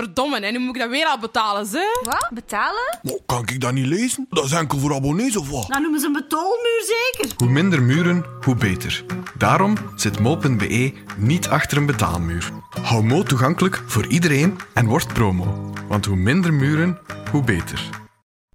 Verdomme, en nu moet ik dat weer al betalen, ze? Wat? Betalen? Maar kan ik dat niet lezen? Dat is enkel voor abonnees of wat? Dan noemen ze een betaalmuur zeker. Hoe minder muren, hoe beter. Daarom zit mo.be niet achter een betaalmuur. Hou Mo toegankelijk voor iedereen en word promo. Want hoe minder muren, hoe beter.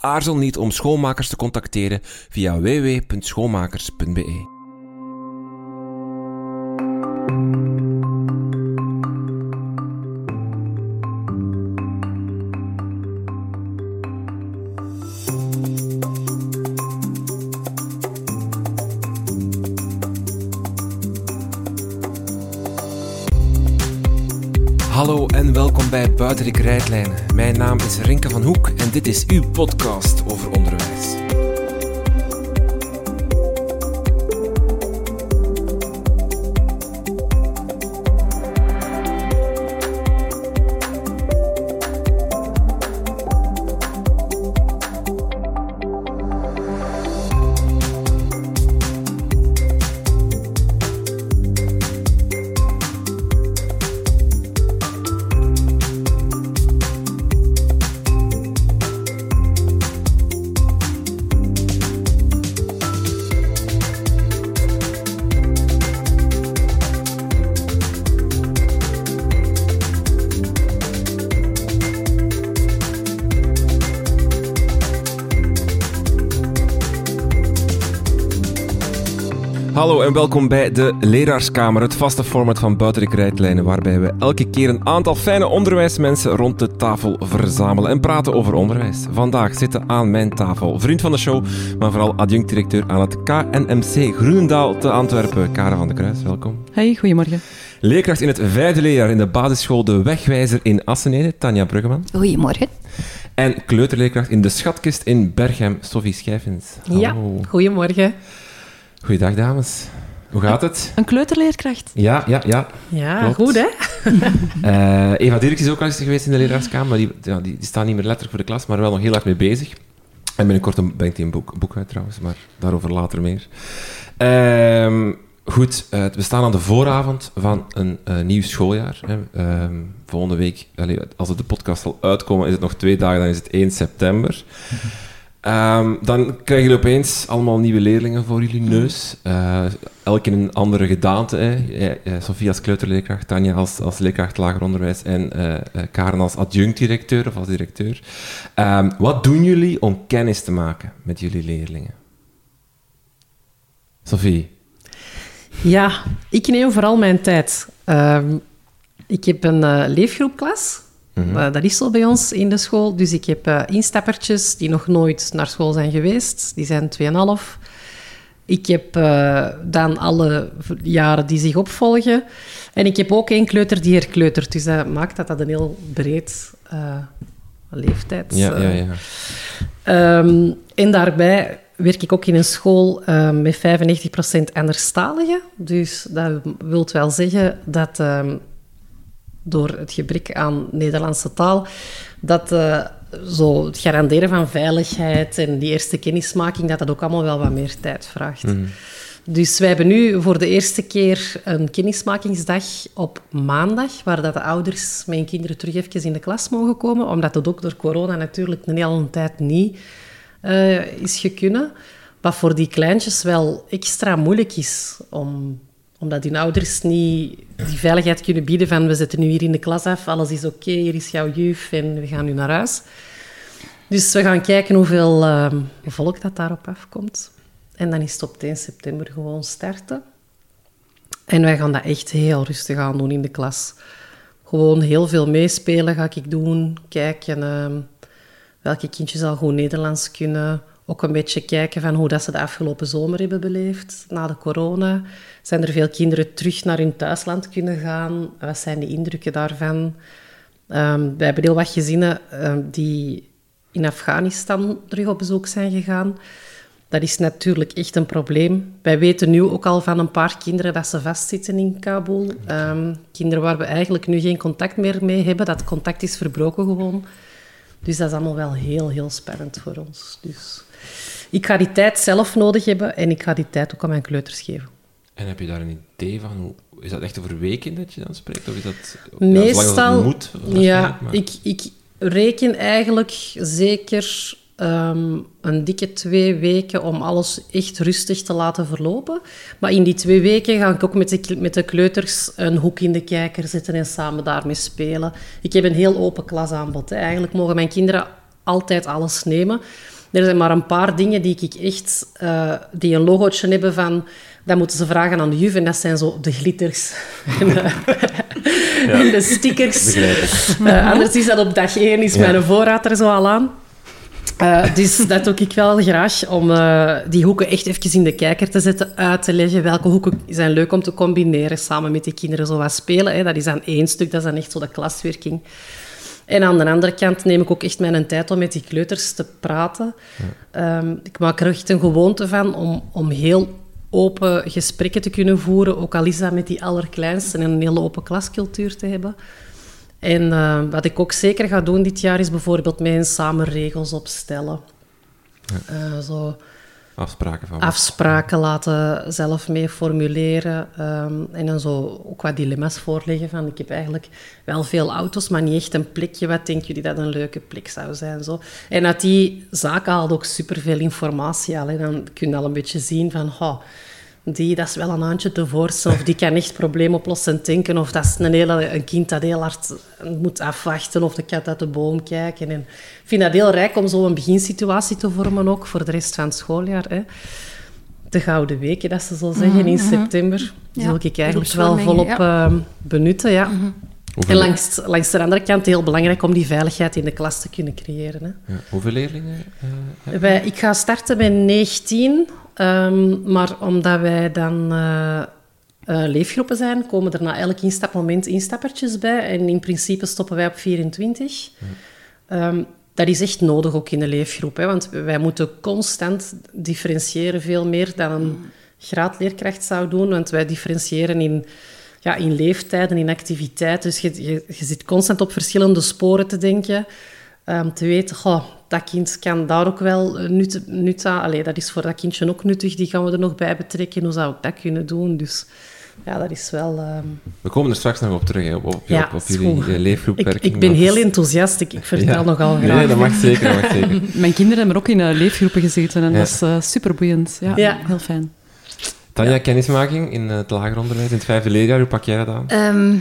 Aarzel niet om schoonmakers te contacteren via www.schoonmakers.be. en welkom bij Buitenrik Rijtlijnen. Mijn naam is Rinke van Hoek en dit is uw podcast over welkom bij de Leraarskamer, het vaste format van Buitenrik Rijtlijnen, waarbij we elke keer een aantal fijne onderwijsmensen rond de tafel verzamelen en praten over onderwijs. Vandaag zitten aan mijn tafel vriend van de show, maar vooral adjunct-directeur aan het KNMC Groenendaal te Antwerpen, Karen van de Kruis. Welkom. Hey, goedemorgen. Leerkracht in het vijfde leerjaar in de basisschool De Wegwijzer in Assenede, Tanja Bruggeman. Goedemorgen. En kleuterleerkracht in de Schatkist in Berghem, Sophie Schijfens. Ja, goedemorgen. Goeiedag, dames. Hoe gaat het? Een kleuterleerkracht. Ja, ja, ja. Ja, Klopt. goed hè? Eh, Eva Dirks is ook al eens geweest in de leraarskamer, maar die, ja, die, die staat niet meer letterlijk voor de klas, maar wel nog heel hard mee bezig. En binnenkort een- brengt hij een boek, boek uit trouwens, maar daarover later meer. Ehm, goed, eh, we staan aan de vooravond van een eh, nieuw schooljaar. Hè. Ehm, volgende week, allee, als het de podcast zal uitkomen, is het nog twee dagen, dan is het 1 september. Ehm, dan krijgen jullie opeens allemaal nieuwe leerlingen voor jullie neus. Eh, elk in een andere gedaante. Hè. Sofie als kleuterleerkracht, Tanja als, als leerkracht lager onderwijs en eh, Karen als adjunct-directeur of als directeur. Ehm, wat doen jullie om kennis te maken met jullie leerlingen? Sophie? Ja, ik neem vooral mijn tijd. Ehm, ik heb een leefgroepklas. Eh, dat is zo bij ons in de school. Dus ik heb eh, instappertjes die nog nooit naar school zijn geweest. Die zijn 2,5. Ik heb eh, dan alle jaren die zich opvolgen. En ik heb ook één kleuter die herkleutert. Dus dat maakt dat dat een heel breed uh, leeftijd Ja, ja, ja. Ehm, en daarbij werk ik ook in een school met 95% anderstaligen. Dus dat wil wel zeggen dat ehm, door het gebrek aan Nederlandse taal, dat eh, zo het garanderen van veiligheid en die eerste kennismaking, dat dat ook allemaal wel wat meer tijd vraagt. Dus wij hebben nu voor de eerste keer een kennismakingsdag op maandag, waar dat de ouders met hun kinderen terug even in de klas mogen komen, omdat het ook door corona natuurlijk een hele tijd niet eh, is gekunnen. Wat voor die kleintjes wel extra moeilijk is, om, omdat hun ouders niet die veiligheid kunnen bieden van we zitten nu hier in de klas af, alles is oké, hier is jouw juf en we gaan nu naar huis. Dus we gaan kijken hoeveel eh, volk dat daarop afkomt. En dan is het op 10 september gewoon starten. En wij gaan dat echt heel rustig aan doen in de klas. Gewoon heel veel meespelen ga ik doen. Kijken ehm, welke kindjes al goed Nederlands kunnen. Ook een beetje kijken van hoe dat ze de afgelopen zomer hebben beleefd. Na de corona zijn er veel kinderen terug naar hun thuisland kunnen gaan. Wat zijn de indrukken daarvan? Ehm, we hebben heel wat gezinnen ehm, die in Afghanistan terug op bezoek zijn gegaan. Dat is natuurlijk echt een probleem. Wij weten nu ook al van een paar kinderen dat ze vastzitten in Kabul. Ehm, kinderen waar we eigenlijk nu geen contact meer mee hebben. Dat contact is verbroken gewoon. Dus dat is allemaal wel heel, heel spannend voor ons. Dus ik ga die tijd zelf nodig hebben en ik ga die tijd ook aan mijn kleuters geven. En heb je daar een idee van? Hoe, is dat echt over weken dat je dan spreekt? Of is dat Meestal, ja, moet? ja, maar- ik, ik reken eigenlijk zeker ehm, een dikke twee weken om alles echt rustig te laten verlopen. Maar in die twee weken ga ik ook met de, met de kleuters een hoek in de kijker zetten en samen daarmee spelen. Ik heb een heel open klasaanbod. Hè. Eigenlijk mogen mijn kinderen altijd alles nemen. Er zijn maar een paar dingen die ik echt, eh, die een logootje hebben van, dat moeten ze vragen aan de juf. En dat zijn zo de glitters en de, en de stickers. Eh, anders is dat op dag één, is mijn voorraad er zo al aan. Eh, dus dat doe ik wel graag, om eh, die hoeken echt even in de kijker te zetten, uit te leggen. Welke hoeken zijn leuk om te combineren, samen met de kinderen zo wat spelen. Hè. Dat is aan één stuk, dat is dan echt zo de klaswerking. En aan de andere kant neem ik ook echt mijn tijd om met die kleuters te praten. Ehm, ik maak er echt een gewoonte van om, om heel open gesprekken te kunnen voeren, ook al is dat met die allerkleinste en een hele open klascultuur te hebben. En eh, wat ik ook zeker ga doen dit jaar is bijvoorbeeld met hen samen regels opstellen. Eh, zo Afspraken van. afspraken laten zelf mee formuleren. ehm, en dan zo ook wat dilemma's voorleggen van ik heb eigenlijk wel veel auto's, maar niet echt een plekje. Wat denken jullie dat een leuke plek zou zijn? Zo. En uit die zaken haalt ook superveel informatie al. Dan kun je al een beetje zien van... "Ha, die, dat is wel een handje te voorstellen, of die kan echt probleemoplossend denken, of dat is een, hele, een kind dat heel hard moet afwachten, of de kat uit de boom kijken. En ik vind dat heel rijk om zo een beginsituatie te vormen ook voor de rest van het schooljaar. Hè. De gouden weken, dat ze zo zeggen, in september. Die Ja, wil ik eigenlijk wel volop ja. eh, benutten. Ja. Hoeveel, En langs, langs de andere kant heel belangrijk om die veiligheid in de klas te kunnen creëren. Hè. ja, hoeveel leerlingen? eh, heb je? Wij, ik ga starten met 19, ehm, maar omdat wij dan eh, eh, leefgroepen zijn, komen er na elk instapmoment instappertjes bij. En in principe stoppen wij op 24. Ehm, dat is echt nodig ook in de leefgroep, hè, want wij moeten constant differentiëren, veel meer dan een graadleerkracht zou doen, want wij differentiëren in, ja, in leeftijden, in activiteit. Dus je, je, zit constant op verschillende sporen te denken. Om te weten, goh, dat kind kan daar ook wel eh, nut, nut aan... Allee, dat is voor dat kindje ook nuttig, die gaan we er nog bij betrekken. Hoe zou ik dat kunnen doen? Dus ja, dat is wel... ehm, We komen er straks nog op terug, hè, op, op, Ja, op, jullie eh, leefgroepwerking. ik, ik ben heel is- enthousiast, ik, ik vertel Ja. nogal Nee, graag. dat mag zeker, dat mag zeker. Mijn kinderen hebben ook in eh, leefgroepen gezeten en Ja. dat is eh super boeiend. Ja, Ja. heel fijn. Tanja, kennismaking in het lager onderwijs, in het vijfde leerjaar, hoe pak jij dat aan? Ehm,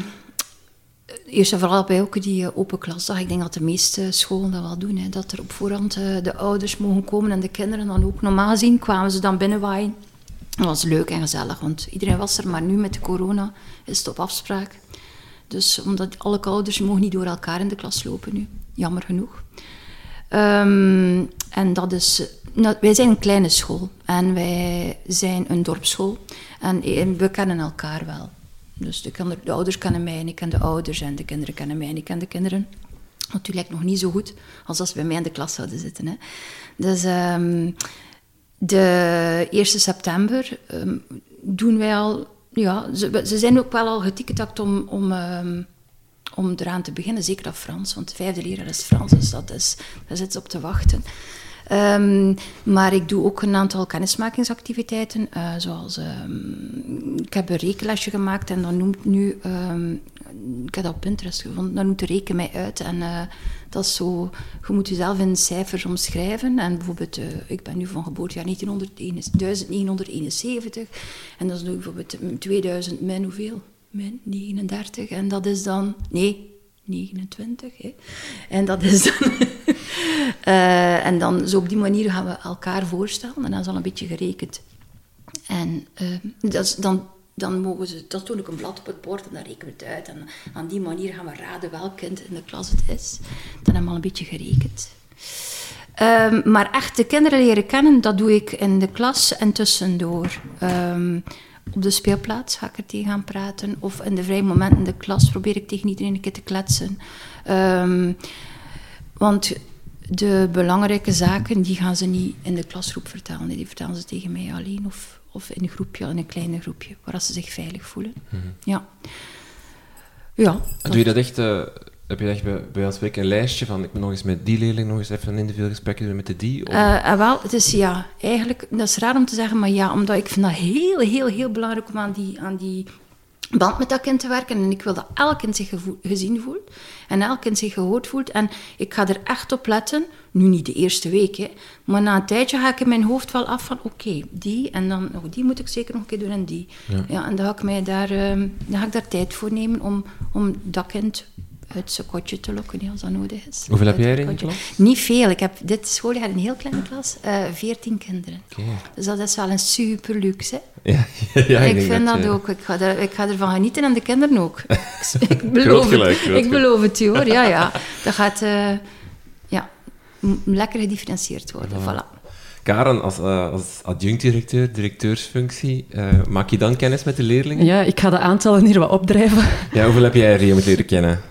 eerst en vooral bij ook die eh, open klasdag. Ik denk dat de meeste scholen dat wel doen. Hè. Dat er op voorhand eh, de ouders mogen komen en de kinderen dan ook. Normaal gezien kwamen ze dan binnenwaaien. Dat was leuk en gezellig, want iedereen was er. Maar nu met de corona is het op afspraak. Dus omdat alle ouders mogen niet door elkaar in de klas lopen nu. Jammer genoeg. Ehm, en dat is... nou, wij zijn een kleine school en wij zijn een dorpsschool. En we kennen elkaar wel. Dus de, de ouders kennen mij en ik ken de ouders. En de kinderen kennen mij en ik ken de kinderen. Natuurlijk nog niet zo goed als als ze bij mij in de klas zouden zitten. Hè. Dus ehm, de 1 september ehm, doen wij al... Ja, ze, ze zijn ook wel al getiketakt om... om ehm, om eraan te beginnen, zeker dat Frans, want de vijfde leraar is Frans, dus dat is, daar zitten ze op te wachten. Maar ik doe ook een aantal kennismakingsactiviteiten, eh, zoals ik heb een rekenlesje gemaakt en dan noemt nu, ehm, ik heb dat op Pinterest gevonden, dan noemt de reken mij uit en eh, dat is zo, je moet jezelf in cijfers omschrijven en bijvoorbeeld, eh, ik ben nu van geboortejaar 1971 1971 en dat is nu bijvoorbeeld mm, 2000 min hoeveel? Min 39 en dat is dan, nee, 29. Hè. En dat is dan. Eh, en dan zo op die manier gaan we elkaar voorstellen en dan is al een beetje gerekend. En eh, dat is dan, dan mogen ze, dat ik een blad op het bord en dan rekenen we het uit. En aan die manier gaan we raden welk kind in de klas het is. Dan hebben we al een beetje gerekend. Ehm, maar echt de kinderen leren kennen, dat doe ik in de klas en tussendoor. Ehm, op de speelplaats ga ik er tegen gaan praten. Of in de vrije momenten in de klas probeer ik tegen iedereen een keer te kletsen. Ehm, want de belangrijke zaken, die gaan ze niet in de klasgroep vertellen. Die vertellen ze tegen mij alleen of, of in een groepje, in een kleine groepje, waar ze zich veilig voelen. Ja. Ja. En doe je dat echt... eh, heb je echt bij, bij ons spreken een lijstje van ik moet nog eens met die leerling nog eens even een individueel gesprekje doen met de die? Of- Eh, en wel, het is ja, eigenlijk, dat is raar om te zeggen, maar ja, omdat ik vind dat heel, heel, heel belangrijk om aan die, aan die band met dat kind te werken. En ik wil dat elk kind zich gezien voelt en elk kind zich gehoord voelt. En ik ga er echt op letten, nu niet de eerste week, hè, maar na een tijdje ga ik in mijn hoofd wel af van, oké, die en dan, oh, die moet ik zeker nog een keer doen en die. Ja. en dan ga ik, mij daar, ehm, dan ga ik daar tijd voor nemen om, om dat kind uit zijn kotje te lokken, als dat nodig is. Hoeveel heb jij het er in de klas? Niet veel. Ik heb dit schooljaar een heel kleine klas, eh 14 kinderen. Oké. Dus dat is wel een super luxe. Ja, ja, ik vind dat, je- ook. Ik ga, er, ik ga ervan genieten en de kinderen ook. ik, beloof, gelijk, het, groot ik beloof het je hoor. Ja, ja. Dat gaat eh, ja, m- lekker gedifferentieerd worden. Voilà. Karen, als, eh, als adjunct-directeur, directeursfunctie, eh, maak je dan kennis met de leerlingen? Ja, ik ga de aantallen hier wat opdrijven. Ja, hoeveel heb jij Rio moeten leren kennen?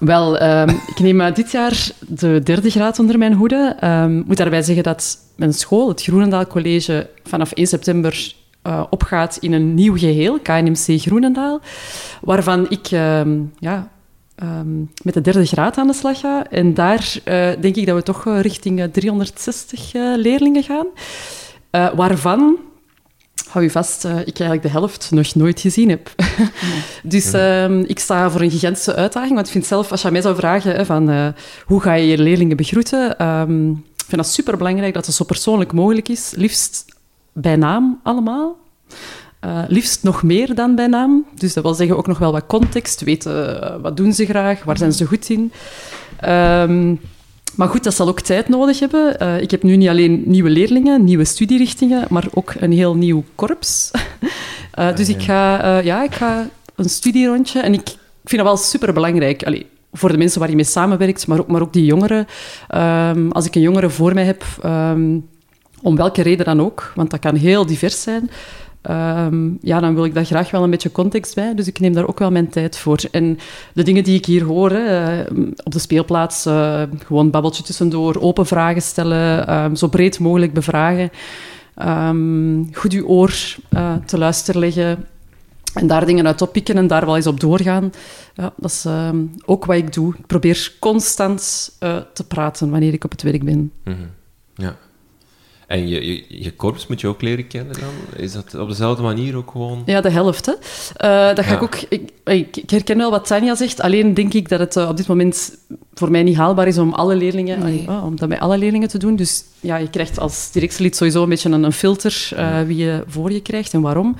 Wel, ehm, ik neem eh, dit jaar de derde graad onder mijn hoede. Ehm, Ik moet daarbij zeggen dat mijn school, het Groenendaal College, vanaf 1 september eh, opgaat in een nieuw geheel, KNMC Groenendaal, waarvan ik ehm, ja, met de derde graad aan de slag ga. En daar eh, denk ik dat we toch richting eh, 360 eh, leerlingen gaan. Waarvan hou je vast, eh, ik eigenlijk de helft nog nooit gezien heb. dus ehm, ik sta voor een gigantische uitdaging. Want ik vind zelf, als je mij zou vragen hè, van eh, hoe ga je je leerlingen begroeten, ehm, ik vind dat superbelangrijk dat het zo persoonlijk mogelijk is. Liefst bij naam allemaal. Eh, liefst nog meer dan bij naam. Dus dat wil zeggen ook nog wel wat context. Weten wat doen ze graag, waar zijn ze goed in. Ehm, maar goed, dat zal ook tijd nodig hebben. Eh, ik heb nu niet alleen nieuwe leerlingen, nieuwe studierichtingen, maar ook een heel nieuw korps. Eh, dus ik ga, eh, ja, ik ga een studierondje en ik, ik vind dat wel superbelangrijk. Allee, voor de mensen waar je mee samenwerkt, maar ook, maar ook die jongeren. Ehm, als ik een jongere voor mij heb, ehm, om welke reden dan ook, want dat kan heel divers zijn, ehm, ja, dan wil ik daar graag wel een beetje context bij. Dus ik neem daar ook wel mijn tijd voor. En de dingen die ik hier hoor, hè, eh, op de speelplaats, eh, gewoon babbeltje tussendoor, open vragen stellen, ehm, zo breed mogelijk bevragen, ehm, goed uw oor eh, te luisteren leggen, en daar dingen uit oppikken en daar wel eens op doorgaan. Ja, dat is ehm, ook wat ik doe. Ik probeer constant eh, te praten wanneer ik op het werk ben. Mhm. Ja. En je, je, je korps moet je ook leren kennen dan? Is dat op dezelfde manier ook gewoon... Ja, de helft. Hè. Eh, dat ga Ja. ik ook... Ik, ik, ik herken wel wat Tanja zegt. Alleen denk ik dat het eh, op dit moment voor mij niet haalbaar is om alle leerlingen... Nee. oh, om dat bij alle leerlingen te doen. Dus ja, je krijgt als directielid sowieso een beetje een, een filter eh, wie je voor je krijgt en waarom.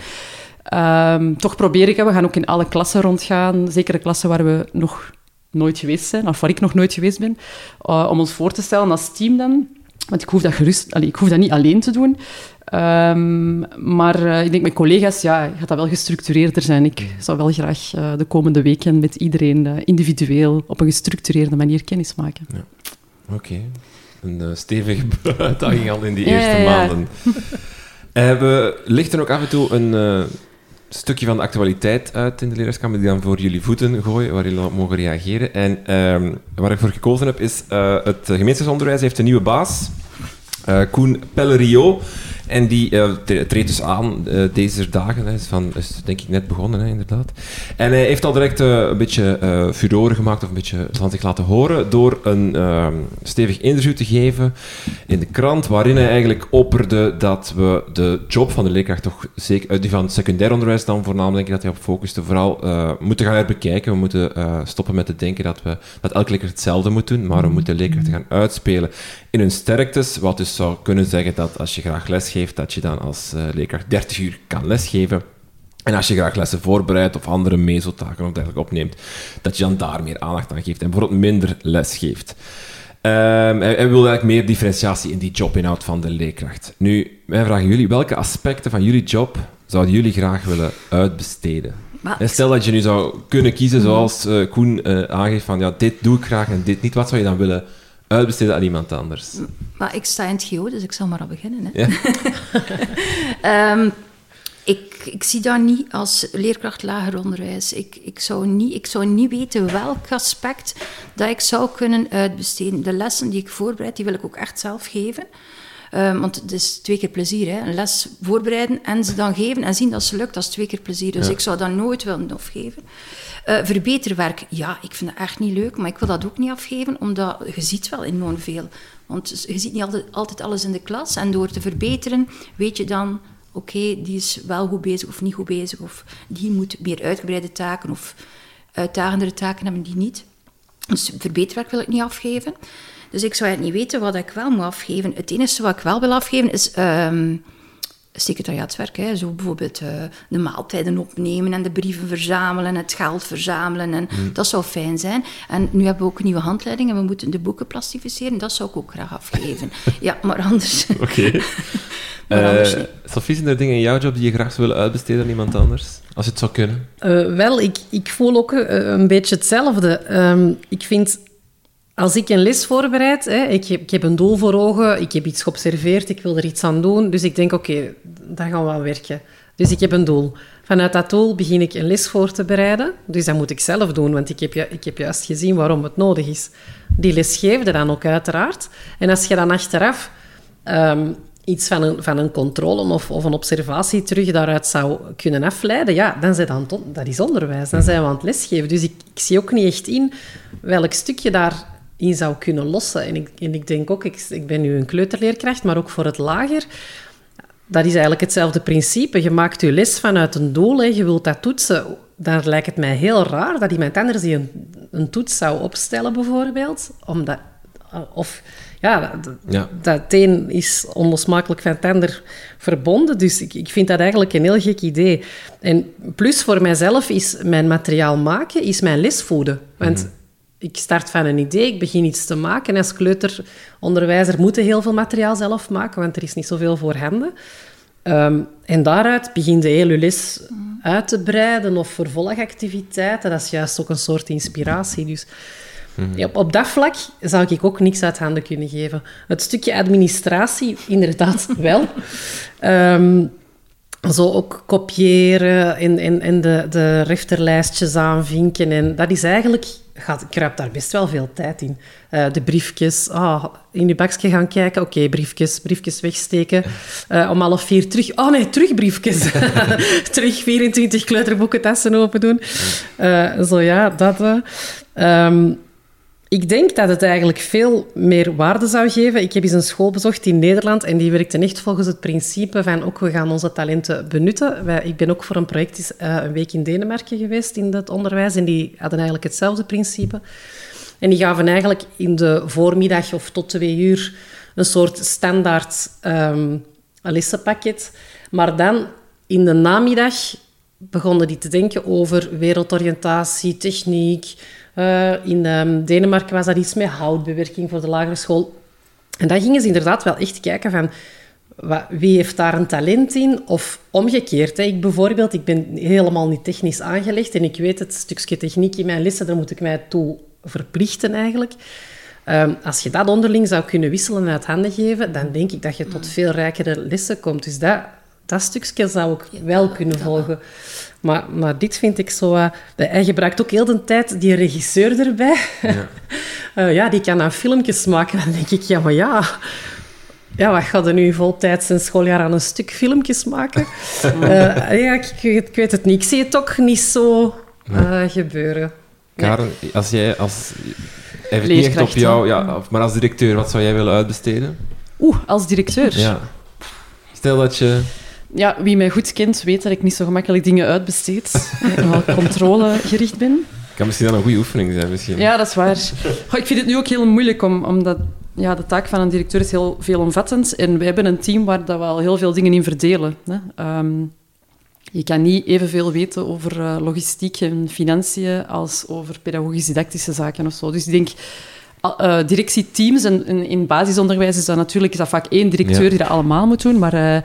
Ehm, toch probeer ik, hè, we gaan ook in alle klassen rondgaan. Zeker de klassen waar we nog nooit geweest zijn, of waar ik nog nooit geweest ben. eh, om ons voor te stellen als team dan. Want ik hoef dat gerust... allee, ik hoef dat niet alleen te doen. Ehm, maar eh, ik denk met collega's, ja, gaat dat wel gestructureerder zijn. Ik zou wel graag eh, de komende weken met iedereen eh, individueel op een gestructureerde manier kennis maken. Oké. Een stevige uitdaging al in die Ja, eerste ja, ja. maanden. We lichten ook af en toe een stukje van de actualiteit uit in de leraarskamer die dan voor jullie voeten gooien, waar jullie op mogen reageren. En ehm, waar ik voor gekozen heb is eh, het gemeenschapsonderwijs heeft een nieuwe baas, eh, Koen Pellerio. En die tre- treedt dus aan eh, deze dagen. Hij is, van, is denk ik net begonnen, hè, inderdaad. En hij heeft al direct eh, een beetje eh furore gemaakt, of een beetje van zich laten horen, door een ehm, stevig interview te geven in de krant, waarin hij eigenlijk opperde dat we de job van de leerkracht toch zeker, die van secundair onderwijs dan voornamelijk, denk ik dat hij op focuste, vooral moeten gaan herbekijken. We moeten stoppen met te denken dat, we, dat elke leerkracht hetzelfde moet doen, maar we moeten leerkrachten gaan uitspelen in hun sterktes, wat dus zou kunnen zeggen dat als je graag lesgeeft, dat je dan als eh, leerkracht 30 uur kan lesgeven. En als je graag lessen voorbereidt of andere mesotaken of dergelijke opneemt, dat je dan daar meer aandacht aan geeft en bijvoorbeeld minder les geeft. Ehm, hij, hij wil eigenlijk meer differentiatie in die jobinhoud van de leerkracht. Nu, wij vragen jullie, welke aspecten van jullie job zouden jullie graag willen uitbesteden? Maar En stel dat je nu zou kunnen kiezen, zoals eh, Koen eh, aangeeft, van ja, dit doe ik graag en dit niet. Wat zou je dan willen uitbesteden aan iemand anders? Maar ik sta in het GO, dus ik zal maar al beginnen. Hè. Ja. Ehm, Ik, ik zie dat niet als leerkracht lager onderwijs. Ik, ik, zou niet, ik zou niet weten welk aspect dat ik zou kunnen uitbesteden. De lessen die ik voorbereid, die wil ik ook echt zelf geven. Um, want het is twee keer plezier. Hè. Een les voorbereiden en ze dan geven en zien dat ze lukt, dat is twee keer plezier. Dus ik zou dat nooit willen afgeven. Uh, verbeterwerk, ja, ik vind dat echt niet leuk, maar ik wil dat ook niet afgeven, omdat je ziet wel enorm veel. Want je ziet niet altijd, altijd alles in de klas. En door te verbeteren, weet je dan oké, die is wel goed bezig of niet goed bezig, of die moet meer uitgebreide taken of uitdagendere taken hebben die niet. Dus verbeterwerk wil ik niet afgeven. Dus ik zou het niet weten wat ik wel moet afgeven. Het enige wat ik wel wil afgeven is um, secretariaatswerk. Hè. Zo bijvoorbeeld uh, de maaltijden opnemen en de brieven verzamelen, het geld verzamelen. En hmm. Dat zou fijn zijn. En nu hebben we ook een nieuwe handleiding en we moeten de boeken plastificeren. Dat zou ik ook graag afgeven. ja, maar anders... Oké. Uh, Sophie, zijn er dingen in jouw job die je graag zou willen uitbesteden aan iemand anders? Als het zou kunnen. Uh, wel, ik, ik voel ook uh, een beetje hetzelfde. Um, ik vind als ik een les voorbereid, hè, ik, heb, ik heb een doel voor ogen, ik heb iets geobserveerd, ik wil er iets aan doen. Dus ik denk, oké, okay, dat gaan we werken. Dus ik heb een doel. Vanuit dat doel begin ik een les voor te bereiden. Dus dat moet ik zelf doen, want ik heb, ik heb juist gezien waarom het nodig is. Die les geefde dan ook uiteraard. En als je dan achteraf um, iets van een, van een controle of, of een observatie terug daaruit zou kunnen afleiden, ja, dan zijn dan dat is onderwijs. Dan zijn we aan het lesgeven. Dus ik, ik zie ook niet echt in welk stukje daar in zou kunnen lossen. En ik, en ik denk ook, ik, ik ben nu een kleuterleerkracht, maar ook voor het lager, dat is eigenlijk hetzelfde principe. Je maakt je les vanuit een doel, hè. je wilt dat toetsen. Dan lijkt het mij heel raar dat iemand anders die een, een toets zou opstellen, bijvoorbeeld. Omdat, of ja, ja, dat een is onlosmakelijk van het ander verbonden. Dus ik, ik vind dat eigenlijk een heel gek idee. En plus voor mijzelf is mijn materiaal maken, is mijn les voeden. Want mhm ik start van een idee, ik begin iets te maken. En als kleuteronderwijzer moet je heel veel materiaal zelf maken, want er is niet zoveel voorhanden. Um, en daaruit begin je hele les uit te breiden of vervolgactiviteiten. Dat is juist ook een soort inspiratie. Dus mhm. op, op, dat vlak zou ik ook niks uit handen kunnen geven. Het stukje administratie, inderdaad wel. Um, zo ook kopiëren en, en, en de, de refterlijstjes aanvinken. En dat is eigenlijk gaat, kruipt daar best wel veel tijd in. Uh, de briefjes, ah, in je bakje gaan kijken. Oké, briefjes, briefjes wegsteken. Uh, om half vier terug... Oh nee, terug briefjes. terug 24 kleuterboeken tassen open doen. Uh, zo ja, dat... Um, ik denk dat het eigenlijk veel meer waarde zou geven. Ik heb eens een school bezocht in Nederland en die werkte echt volgens het principe van ook we gaan onze talenten benutten. Wij, ik ben ook voor een project uh, een week in Denemarken geweest in het onderwijs en die hadden eigenlijk hetzelfde principe. En die gaven eigenlijk in de voormiddag of tot twee uur een soort standaard um, lessenpakket. Maar dan in de namiddag begonnen die te denken over wereldoriëntatie, techniek, uh, in um, Denemarken was dat iets met houtbewerking voor de lagere school. En dan gingen ze inderdaad wel echt kijken van... Wat, wie heeft daar een talent in? Of omgekeerd. Hè. Ik bijvoorbeeld, ik ben helemaal niet technisch aangelegd en ik weet het stukje techniek in mijn lessen, daar moet ik mij toe verplichten eigenlijk. Um, als je dat onderling zou kunnen wisselen en uit handen geven, dan denk ik dat je tot veel rijkere lessen komt. Dus dat, dat stukje zou ik wel kunnen volgen. Maar, maar dit vind ik zo... Uh, hij gebruikt ook heel de tijd die regisseur erbij. Ja. uh, ja, die kan dan filmpjes maken. Dan denk ik, ja, maar ja... Ja, wat gaat er nu voltijds een schooljaar aan een stuk filmpjes maken? uh, ja, ik, ik, weet het niet. Ik zie het toch niet zo gebeuren. Karen, als jij als... Even niet echt op jou, ja, maar als directeur, wat zou jij willen uitbesteden? Oeh, als directeur? Ja. Stel dat je ja, wie mij goed kent, weet dat ik niet zo gemakkelijk dingen uitbesteed. en wel controlegericht ben. Kan misschien dan een goede oefening zijn, misschien. Ja, dat is waar. ik vind het nu ook heel moeilijk, om, omdat ja, de taak van een directeur is heel veelomvattend. En we hebben een team waar dat we al heel veel dingen in verdelen. Hè. Ehm, je kan niet evenveel weten over uh, logistiek en financiën als over pedagogisch-didactische zaken of zo. Dus ik denk, uh, directieteams en, in basisonderwijs is dat natuurlijk is dat vaak één directeur die dat allemaal moet doen, maar... Uh,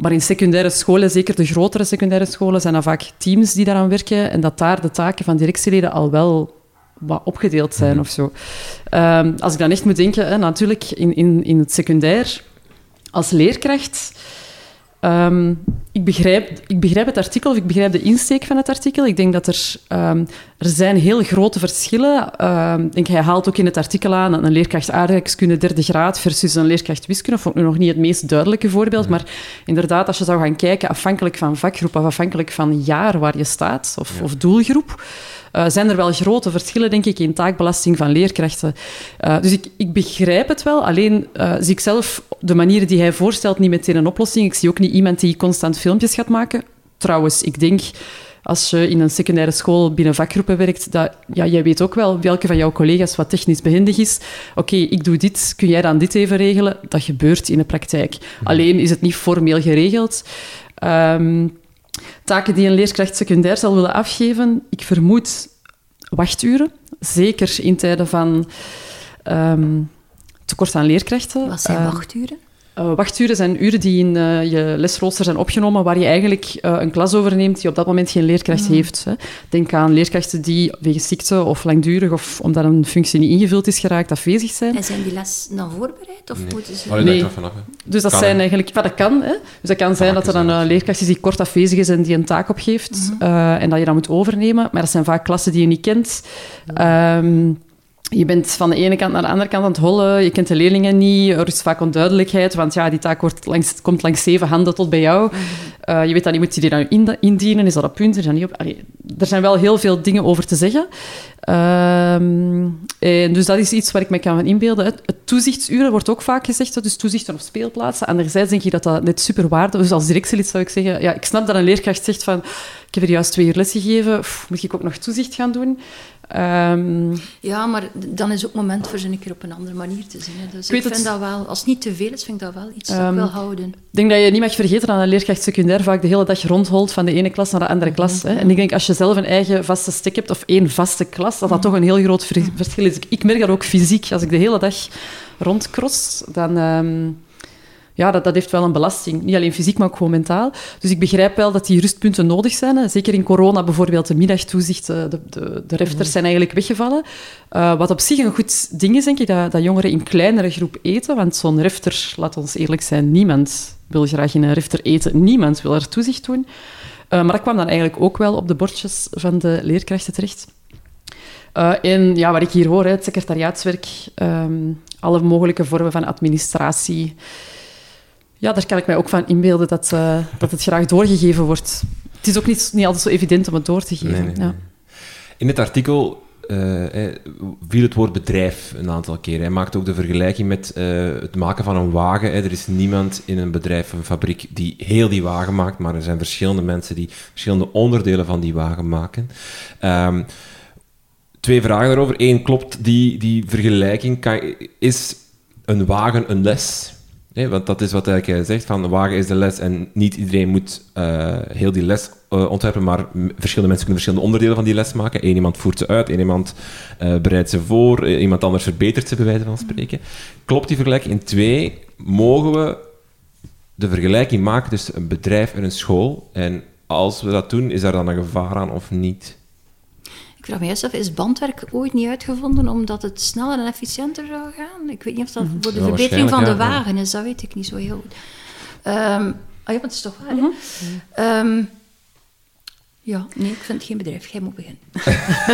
maar in secundaire scholen, zeker de grotere secundaire scholen, zijn er vaak teams die daaraan werken en dat daar de taken van directieleden al wel wat opgedeeld zijn mhm. of zo. Ehm, als ik dan echt moet denken, hè, natuurlijk in, in, in het secundair, als leerkracht Ehm, ik, begrijp, ik begrijp het artikel, of ik begrijp de insteek van het artikel. Ik denk dat er, um, er zijn heel grote verschillen. Um, denk, hij haalt ook in het artikel aan dat een leerkracht aardrijkskunde derde graad versus een leerkracht wiskunde. Vond ik nu nog niet het meest duidelijke voorbeeld. Maar inderdaad, als je zou gaan kijken, afhankelijk van vakgroep of afhankelijk van jaar waar je staat, of, of doelgroep, uh, zijn er wel grote verschillen, denk ik, in taakbelasting van leerkrachten. Uh, dus ik, ik, begrijp het wel, alleen uh, zie ik zelf de manieren die hij voorstelt niet meteen een oplossing. Ik zie ook niet iemand die constant filmpjes gaat maken. Trouwens, ik denk als je in een secundaire school binnen vakgroepen werkt, dat, ja, jij weet ook wel welke van jouw collega's wat technisch behendig is. Oké, okay, ik doe dit, kun jij dan dit even regelen? Dat gebeurt in de praktijk. Alleen is het niet formeel geregeld. Um, taken die een leerkracht secundair zal willen afgeven, ik vermoed wachturen. Zeker in tijden van um, tekort aan leerkrachten. Wat zijn wachturen? Uh, wachturen zijn uren die in uh, je lesrooster zijn opgenomen, waar je eigenlijk uh, een klas overneemt die op dat moment geen leerkracht mm. heeft. Hè. Denk aan leerkrachten die wegens ziekte of langdurig of omdat een functie niet ingevuld is geraakt, afwezig zijn. En zijn die les dan voorbereid? Of nee. moeten ze... Oh, nee. Vanaf, dus dat kan, zijn eigenlijk... Ja, dat kan. Hè. Dus dat kan zijn dat er dan een leerkracht is die kort afwezig is en die een taak opgeeft mm -hmm. en dat je dat moet overnemen. Maar dat zijn vaak klassen die je niet kent. Um, je bent van de ene kant naar de andere kant aan het hollen, je kent de leerlingen niet, er is vaak onduidelijkheid, want ja, die taak wordt langs, komt langs zeven handen tot bij jou. Uh, je weet dan niet, moet je die dan indienen, is dat op punt, dat niet op... Er zijn wel heel veel dingen over te zeggen. Um, en dus dat is iets waar ik me kan inbeelden. Het, toezichtsuren wordt ook vaak gezegd, dus toezichten op speelplaatsen. Anderzijds denk ik dat dat net super waardevol is. Dus als directielid zou ik zeggen, ja, ik snap dat een leerkracht zegt van, ik heb er juist twee uur les gegeven, pff, moet ik ook nog toezicht gaan doen? Um, ja, maar dan is ook moment voor ze een keer op een andere manier te zien. Hè. Dus ik, ik vind het, dat wel, als het niet te veel is, vind ik dat wel iets um, dat ik wil houden. Ik denk dat je niet mag vergeten dat een leerkracht secundair vaak de hele dag rondholt van de ene klas naar de andere klas. Hè. En ik denk, als je zelf een eigen vaste stek hebt, of één vaste klas, dat dat toch een heel groot verschil is. Ik merk dat ook fysiek. Als ik de hele dag rondcross, dan... Um, ja, dat, dat heeft wel een belasting. Niet alleen fysiek, maar ook gewoon mentaal. Dus ik begrijp wel dat die rustpunten nodig zijn. Hè. Zeker in corona bijvoorbeeld, de middagtoezichten, de, de, de refters zijn eigenlijk weggevallen. Uh, wat op zich een goed ding is, denk ik, dat, dat jongeren in kleinere groep eten. Want zo'n refter, laat ons eerlijk zijn, niemand wil graag in een refter eten. Niemand wil er toezicht doen. Uh, maar dat kwam dan eigenlijk ook wel op de bordjes van de leerkrachten terecht. Uh, en ja, wat ik hier hoor, het secretariaatswerk, um, alle mogelijke vormen van administratie. Ja, daar kan ik mij ook van inbeelden dat, uh, dat het graag doorgegeven wordt. Het is ook niet, niet altijd zo evident om het door te geven. Nee, nee, nee. Ja. In het artikel uh, viel het woord bedrijf een aantal keren. Hij maakt ook de vergelijking met uh, het maken van een wagen. Hè. Er is niemand in een bedrijf, een fabriek, die heel die wagen maakt, maar er zijn verschillende mensen die verschillende onderdelen van die wagen maken. Um, twee vragen daarover. Eén, klopt die, die vergelijking? Is een wagen een les? Want dat is wat hij zegt, van wagen is de les en niet iedereen moet uh, heel die les uh, ontwerpen, maar verschillende mensen kunnen verschillende onderdelen van die les maken. Eén iemand voert ze uit, één iemand uh, bereidt ze voor, iemand anders verbetert ze, bij wijze van spreken. Klopt die vergelijking? In twee, mogen we de vergelijking maken tussen een bedrijf en een school? En als we dat doen, is daar dan een gevaar aan of niet? Ik vraag me af, is bandwerk ooit niet uitgevonden omdat het sneller en efficiënter zou gaan? Ik weet niet of dat voor de Ja, verbetering van de wagen is, dat weet ik niet zo heel goed. Ehm ah ja, maar het is toch waar, hè? Ehm, ja, nee, ik vind het geen bedrijf. Jij moet beginnen.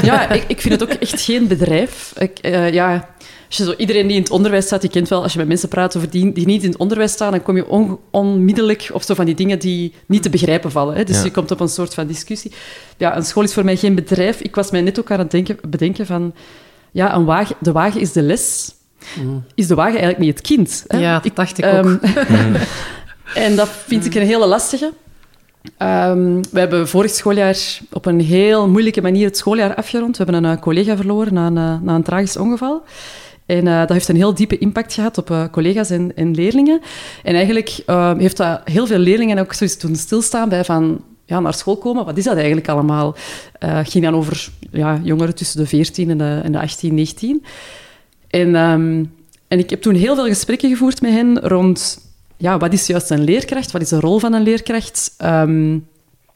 Ja, ik, ik vind het ook echt geen bedrijf. Ik, eh, ja, als je zo, iedereen die in het onderwijs staat, die kent wel, als je met mensen praat over die, die niet in het onderwijs staan, dan kom je on- onmiddellijk op zo van die dingen die niet te begrijpen vallen. Hè. Dus Ja. je komt op een soort van discussie. Ja, een school is voor mij geen bedrijf. Ik was mij net ook aan het denken, bedenken van... Ja, een wagen, de wagen is de les. Is de wagen eigenlijk niet het kind? Hè? Ja, dat dacht ik Ehm, ook. en dat vind ik een hele lastige. Ehm, we hebben vorig schooljaar op een heel moeilijke manier het schooljaar afgerond. We hebben een eh, collega verloren na een, eh, na een tragisch ongeval. En eh, dat heeft een heel diepe impact gehad op collega's en, en leerlingen. En eigenlijk eh, heeft dat heel veel leerlingen ook zoiets doen stilstaan bij van... Ja, naar school komen, wat is dat eigenlijk allemaal? Het ging dan over ja, jongeren tussen de 14 en de, en de 18, 19. En, ehm, en ik heb toen heel veel gesprekken gevoerd met hen rond... Ja, wat is juist een leerkracht? Wat is de rol van een leerkracht? Ehm,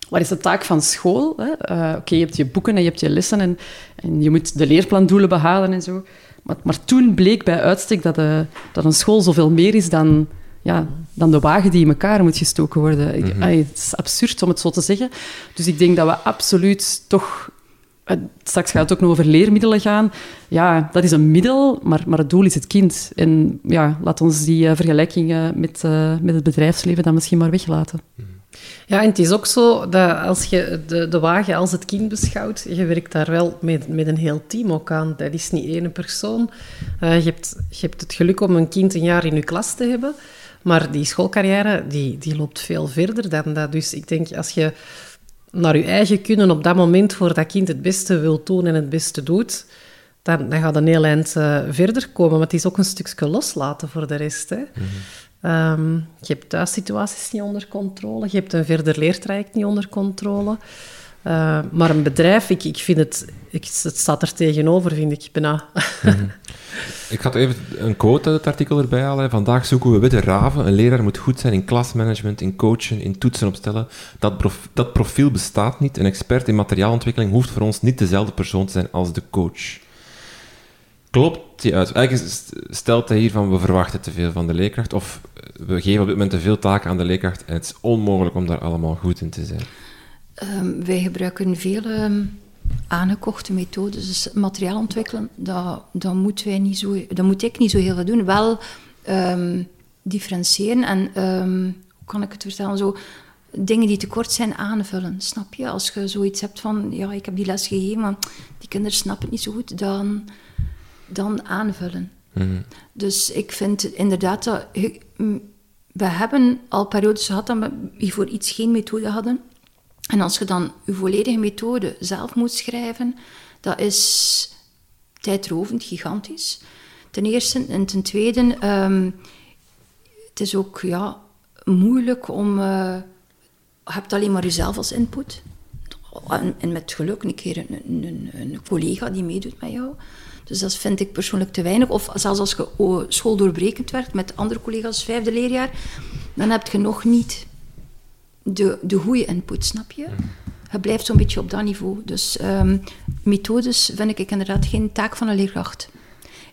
wat is de taak van school? Eh, Oké, je hebt je boeken en je hebt je lessen en, en je moet de leerplandoelen behalen en zo. Maar, maar toen bleek bij uitstek dat, eh, dat een school zoveel meer is dan ja, dan de wagen die in elkaar moet gestoken worden. Mhm. het is absurd om het zo te zeggen. Dus ik denk dat we absoluut toch... eh, Straks gaat het ook nog over leermiddelen gaan. Ja, dat is een middel, maar, maar het doel is het kind. En ja, laat ons die eh, vergelijkingen met, eh, met het bedrijfsleven dan misschien maar weglaten. Ja, en het is ook zo dat als je de, de wagen als het kind beschouwt, je werkt daar wel met, met een heel team ook aan. Dat is niet één persoon. Je, hebt, je hebt het geluk om een kind een jaar in je klas te hebben, maar die schoolcarrière die, die loopt veel verder dan dat. Dus ik denk, als je naar je eigen kunnen op dat moment voor dat kind het beste wil doen en het beste doet, dan, dan gaat een heel eind eh, verder komen. Maar het is ook een stukje loslaten voor de rest. Hè. Ehm, je hebt thuissituaties niet onder controle, je hebt een verder leertraject niet onder controle. Eh, maar een bedrijf, ik, ik vind het, ik, het staat er tegenover, vind ik bijna. Ik ga even een quote uit het artikel erbij halen. Vandaag zoeken we witte raven. Een leraar moet goed zijn in klasmanagement, in coachen, in toetsen opstellen. Dat, dat profiel bestaat niet. Een expert in materiaalontwikkeling hoeft voor ons niet dezelfde persoon te zijn als de coach. Klopt die uit? Eigenlijk stelt hij hier van we verwachten te veel van de leerkracht. Of eh, we geven op dit moment te veel taken aan de leerkracht en het is onmogelijk om daar allemaal goed in te zijn. Ehm, wij gebruiken veel ehm, aangekochte methodes. Dus materiaal ontwikkelen, dat, dat, moeten wij niet zo, dat moet ik niet zo heel veel doen. Wel ehm, differentiëren en, ehm, hoe kan ik het vertellen, zo dingen die tekort zijn aanvullen. Snap je? Als je zoiets hebt van, ja, ik heb die les gegeven, maar die kinderen snappen het niet zo goed, dan, dan aanvullen. Dus ik vind inderdaad dat... We hebben al periodes gehad dat we hiervoor iets geen methode hadden. En als je dan je volledige methode zelf moet schrijven, dat is tijdrovend, gigantisch. Ten eerste. En ten tweede, ehm, het is ook ja, moeilijk om... eh, hebt alleen maar jezelf als input. En, met geluk een keer een, collega die meedoet met jou. Dus dat vind ik persoonlijk te weinig. Of zelfs als je schooldoorbrekend werkt met andere collega's, vijfde leerjaar, dan heb je nog niet de, de goede input, snap je? Je blijft zo'n beetje op dat niveau. Dus ehm, methodes vind ik inderdaad geen taak van een leerkracht.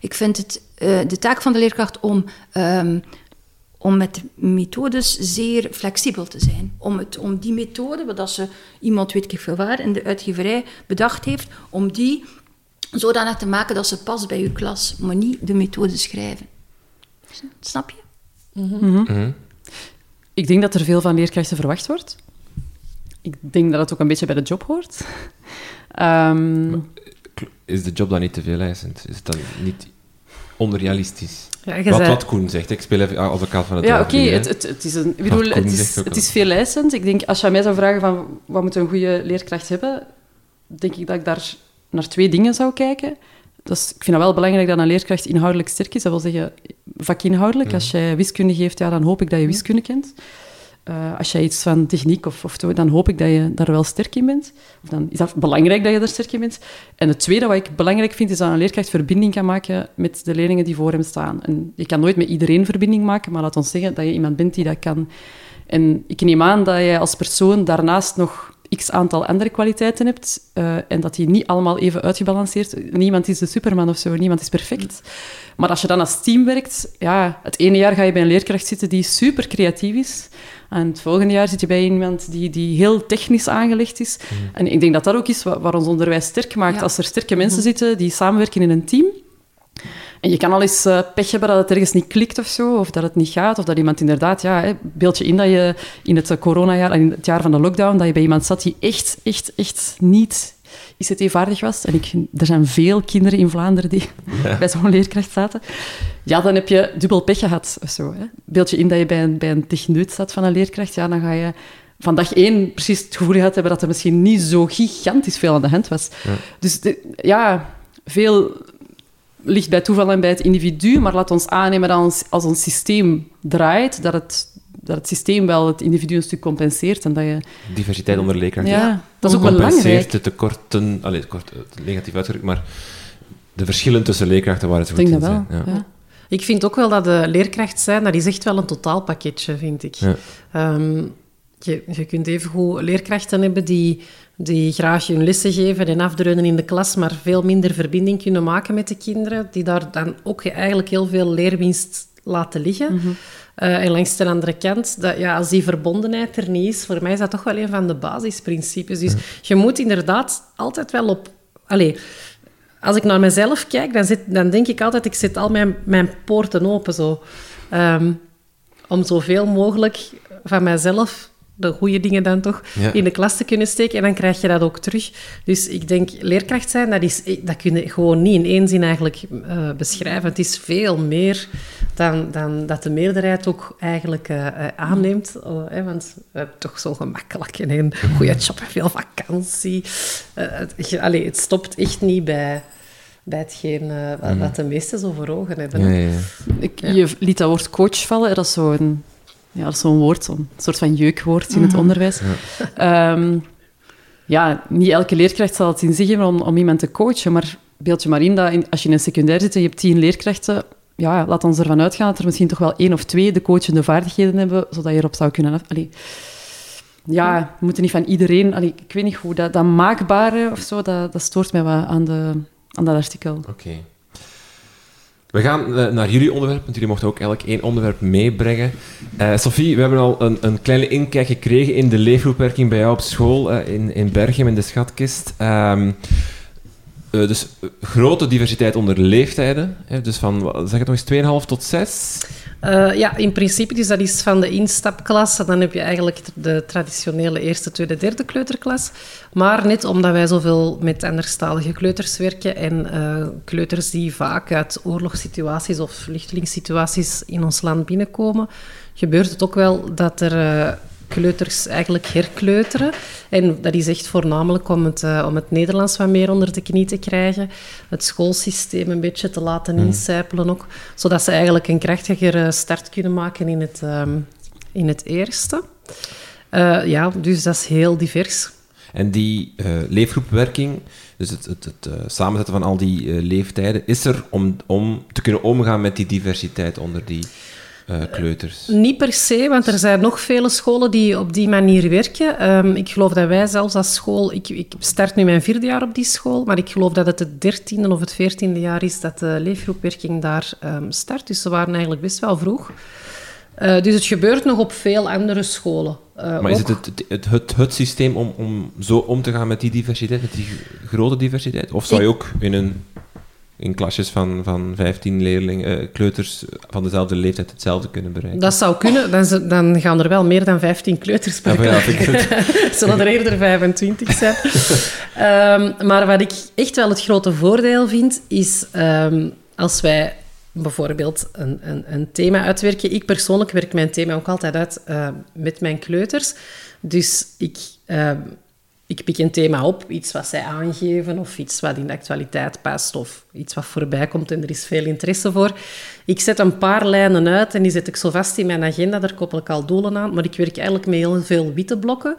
Ik vind het eh, de taak van de leerkracht om, ehm, om met methodes zeer flexibel te zijn. Om, het, om die methode, wat dat ze iemand weet ik veel waar in de uitgeverij bedacht heeft, om die zodanig te maken dat ze past bij uw klas, maar niet de methode schrijven. Snap je? Ik denk dat er veel van leerkrachten verwacht wordt. Ik denk dat het ook een beetje bij de job hoort. Ehm, Is de job dan niet te veel eisend? Is het dan niet onrealistisch? Ja, Wat, zei- wat Koen zegt, ik speel even advocaat van het ja, oké, het, het, het is een... Ik bedoel, het is, het veel eisend. Ik denk, als je aan mij zou vragen van wat moet een goede leerkracht hebben, denk ik dat ik daar naar twee dingen zou kijken. Dus ik vind het wel belangrijk dat een leerkracht inhoudelijk sterk is. Dat wil zeggen, vakinhoudelijk. Als jij wiskunde geeft, ja, dan hoop ik dat je wiskunde kent. Eh, als jij iets van techniek of, of zo, dan hoop ik dat je daar wel sterk in bent. Of dan is dat belangrijk dat je daar sterk in bent. En het tweede wat ik belangrijk vind, is dat een leerkracht verbinding kan maken met de leerlingen die voor hem staan. En je kan nooit met iedereen verbinding maken, maar laat ons zeggen dat je iemand bent die dat kan. En ik neem aan dat jij als persoon daarnaast nog x aantal andere kwaliteiten hebt eh, en dat die niet allemaal even uitgebalanceerd... Niemand is de superman of zo, niemand is perfect. Maar als je dan als team werkt, ja, het ene jaar ga je bij een leerkracht zitten die super creatief is. En het volgende jaar zit je bij iemand die, die heel technisch aangelegd is. En ik denk dat dat ook is wat, waar ons onderwijs sterk maakt. Ja. Als er sterke mensen zitten die samenwerken in een team, en je kan al eens eh, pech hebben dat het ergens niet klikt of zo, of dat het niet gaat, of dat iemand inderdaad, ja, hè, beeld je in dat je in het eh, coronajaar, in het jaar van de lockdown, dat je bij iemand zat die echt, echt, echt niet ICT-vaardig was. En ik, er zijn veel kinderen in Vlaanderen die bij zo'n leerkracht zaten. Ja, dan heb je dubbel pech gehad of zo. Hè. Beeld je in dat je bij een, bij een techneut zat van een leerkracht, ja, dan ga je van dag één precies het gevoel gehad hebben dat er misschien niet zo gigantisch veel aan de hand was. Dus de- ja, veel ligt bij toeval en bij het individu, maar laat ons aannemen dat ons, als ons systeem draait, dat het, dat het systeem wel het individu een stuk compenseert en dat je... Diversiteit onder leerkrachten. Ja, dat is ook compenseert belangrijk. de tekorten, allee, tekort, eh, negatief uitgedrukt, maar de verschillen tussen leerkrachten waar het goed in dat wel. zijn. Ja. ja. Ik vind ook wel dat de leerkracht zijn, dat is echt wel een totaalpakketje, vind ik. Ja. Ehm, je, je kunt evengoed leerkrachten hebben die, die graag hun lessen geven en afdreunen in de klas, maar veel minder verbinding kunnen maken met de kinderen, die daar dan ook eigenlijk heel veel leerwinst laten liggen. Eh, en langs de andere kant, dat, ja, als die verbondenheid er niet is, voor mij is dat toch wel een van de basisprincipes. Dus je moet inderdaad altijd wel op... Allee, als ik naar mezelf kijk, dan, zit, dan denk ik altijd, ik zet al mijn, mijn poorten open. Zo. Ehm, om zoveel mogelijk van mijzelf de goede dingen dan toch Ja. in de klas te kunnen steken. En dan krijg je dat ook terug. Dus ik denk, leerkracht zijn, dat, is, dat kun je gewoon niet in één zin eigenlijk eh, beschrijven. Het is veel meer dan, dan dat de meerderheid ook eigenlijk eh, eh, aanneemt. Hè, want we hebben toch zo gemakkelijk en een goede job en veel vakantie. Eh, het, je- allee, het stopt echt niet bij, bij hetgeen eh, wat- de meesten zo voor ogen hebben. Ja, ja, ja. Ik, Je liet dat woord coach vallen. Dat is zo'n ja, dat is zo'n woord, zo'n soort van jeukwoord in het onderwijs. Ehm, ja, niet elke leerkracht zal het in zich hebben om, om iemand te coachen, maar beeld je maar in dat in- als je in een secundair zit en je hebt tien leerkrachten, ja, laat ons ervan uitgaan dat er misschien toch wel één of twee de coachende vaardigheden hebben, zodat je erop zou kunnen af... Allee, ja, we moeten niet van iedereen... Allee, ik weet niet hoe, dat, dat maakbare of zo, dat, dat stoort mij wat aan, de, aan dat artikel. Oké. We gaan eh, naar jullie onderwerp, want jullie mochten ook elk één onderwerp meebrengen. Eh Sophie, we hebben al een, een kleine inkijk gekregen in de leefgroepwerking bij jou op school eh, in, in Berchem, in de schatkist. Ehm, eh, dus grote diversiteit onder leeftijden. Hè, dus van, zeg het nog eens, 2,5 tot 6. Eh, ja, in principe, dus dat is van de instapklas. En dan heb je eigenlijk de traditionele eerste, tweede, derde kleuterklas. Maar net omdat wij zoveel met anderstalige kleuters werken en eh, kleuters die vaak uit oorlogssituaties of vluchtelingssituaties in ons land binnenkomen, gebeurt het ook wel dat er eh, kleuters eigenlijk herkleuteren. En dat is echt voornamelijk om het, eh, om het Nederlands wat meer onder de knie te krijgen. Het schoolsysteem een beetje te laten incijpelen ook. Zodat ze eigenlijk een krachtigere start kunnen maken in het, ehm, in het eerste. Eh, ja, dus dat is heel divers. En die eh, leefgroepwerking, dus het, het, het eh, samenzetten van al die eh, leeftijden, is er om, om te kunnen omgaan met die diversiteit onder die eh, kleuters? Niet per se, want er zijn nog vele scholen die op die manier werken. Ehm, ik geloof dat wij zelfs als school... Ik, ik start nu mijn vierde jaar op die school, maar ik geloof dat het het dertiende of het veertiende jaar is dat de leefgroepwerking daar ehm, start. Dus ze waren eigenlijk best wel vroeg. Eh, dus het gebeurt nog op veel andere scholen. eh, Maar is het het, het, het, het systeem om, om zo om te gaan met die diversiteit, met die grote diversiteit? Of zou je ook in, een, in klasjes van, van 15 leerlingen, eh, kleuters van dezelfde leeftijd hetzelfde kunnen bereiken? Dat zou kunnen. Dan, dan gaan er wel meer dan 15 kleuters per Ja, ja, Zullen er eerder 25 zijn. Ehm, maar wat ik echt wel het grote voordeel vind, is ehm, als wij bijvoorbeeld een, een, een thema uitwerken. Ik persoonlijk werk mijn thema ook altijd uit eh, met mijn kleuters. Dus ik, ehm, ik pik een thema op, iets wat zij aangeven of iets wat in de actualiteit past of iets wat voorbij komt en er is veel interesse voor. Ik zet een paar lijnen uit en die zet ik zo vast in mijn agenda. Daar koppel ik al doelen aan, maar ik werk eigenlijk met heel veel witte blokken.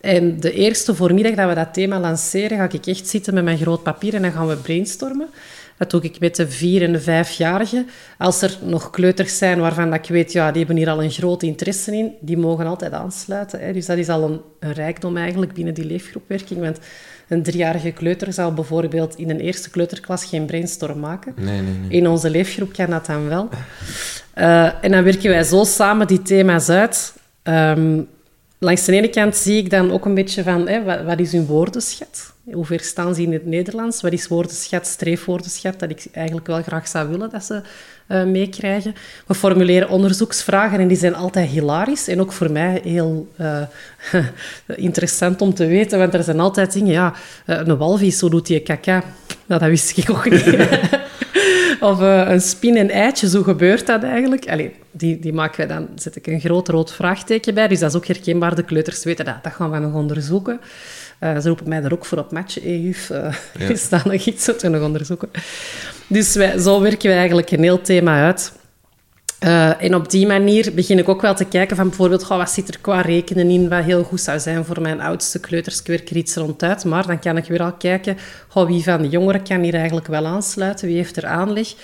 En de eerste voormiddag dat we dat thema lanceren, ga ik echt zitten met mijn groot papier en dan gaan we brainstormen. Dat doe ik met de vier- en de vijfjarigen. Als er nog kleuters zijn waarvan dat ik weet, ja, die hebben hier al een groot interesse in, die mogen altijd aansluiten. Hè. Dus dat is al een, een rijkdom eigenlijk binnen die leefgroepwerking. Want een driejarige kleuter zou bijvoorbeeld in een eerste kleuterklas geen brainstorm maken. Nee, nee, nee. In onze leefgroep kan dat dan wel. Eh, en dan werken wij zo samen die thema's uit. Ehm, langs de ene kant zie ik dan ook een beetje van, hè, wat, wat is hun woordenschat? Hoe ver staan ze in het Nederlands? Wat is woordenschat, streefwoordenschat? Dat ik eigenlijk wel graag zou willen dat ze eh, meekrijgen. We formuleren onderzoeksvragen en die zijn altijd hilarisch. En ook voor mij heel eh, interessant om te weten, want er zijn altijd dingen... Ja, eh, een walvis, zo doet die kaka. Nou, dat wist ik ook niet. Of een spin en eitje, zo gebeurt dat eigenlijk. Allee, die, die maken wij dan, zet ik een groot rood vraagteken bij. Dus dat is ook herkenbaar. De kleuters weten dat. Dat gaan we nog onderzoeken. Eh, ze roepen mij daar ook voor op EUF. Uh, Ja. Is dat nog iets dat we nog onderzoeken? Dus wij, zo werken we eigenlijk een heel thema uit. Eh, en op die manier begin ik ook wel te kijken van bijvoorbeeld, goh, wat zit er qua rekenen in, wat heel goed zou zijn voor mijn oudste kleuters. Ik werk er iets rond uit, maar dan kan ik weer al kijken, goh, wie van de jongeren kan hier eigenlijk wel aansluiten, wie heeft er aanleg.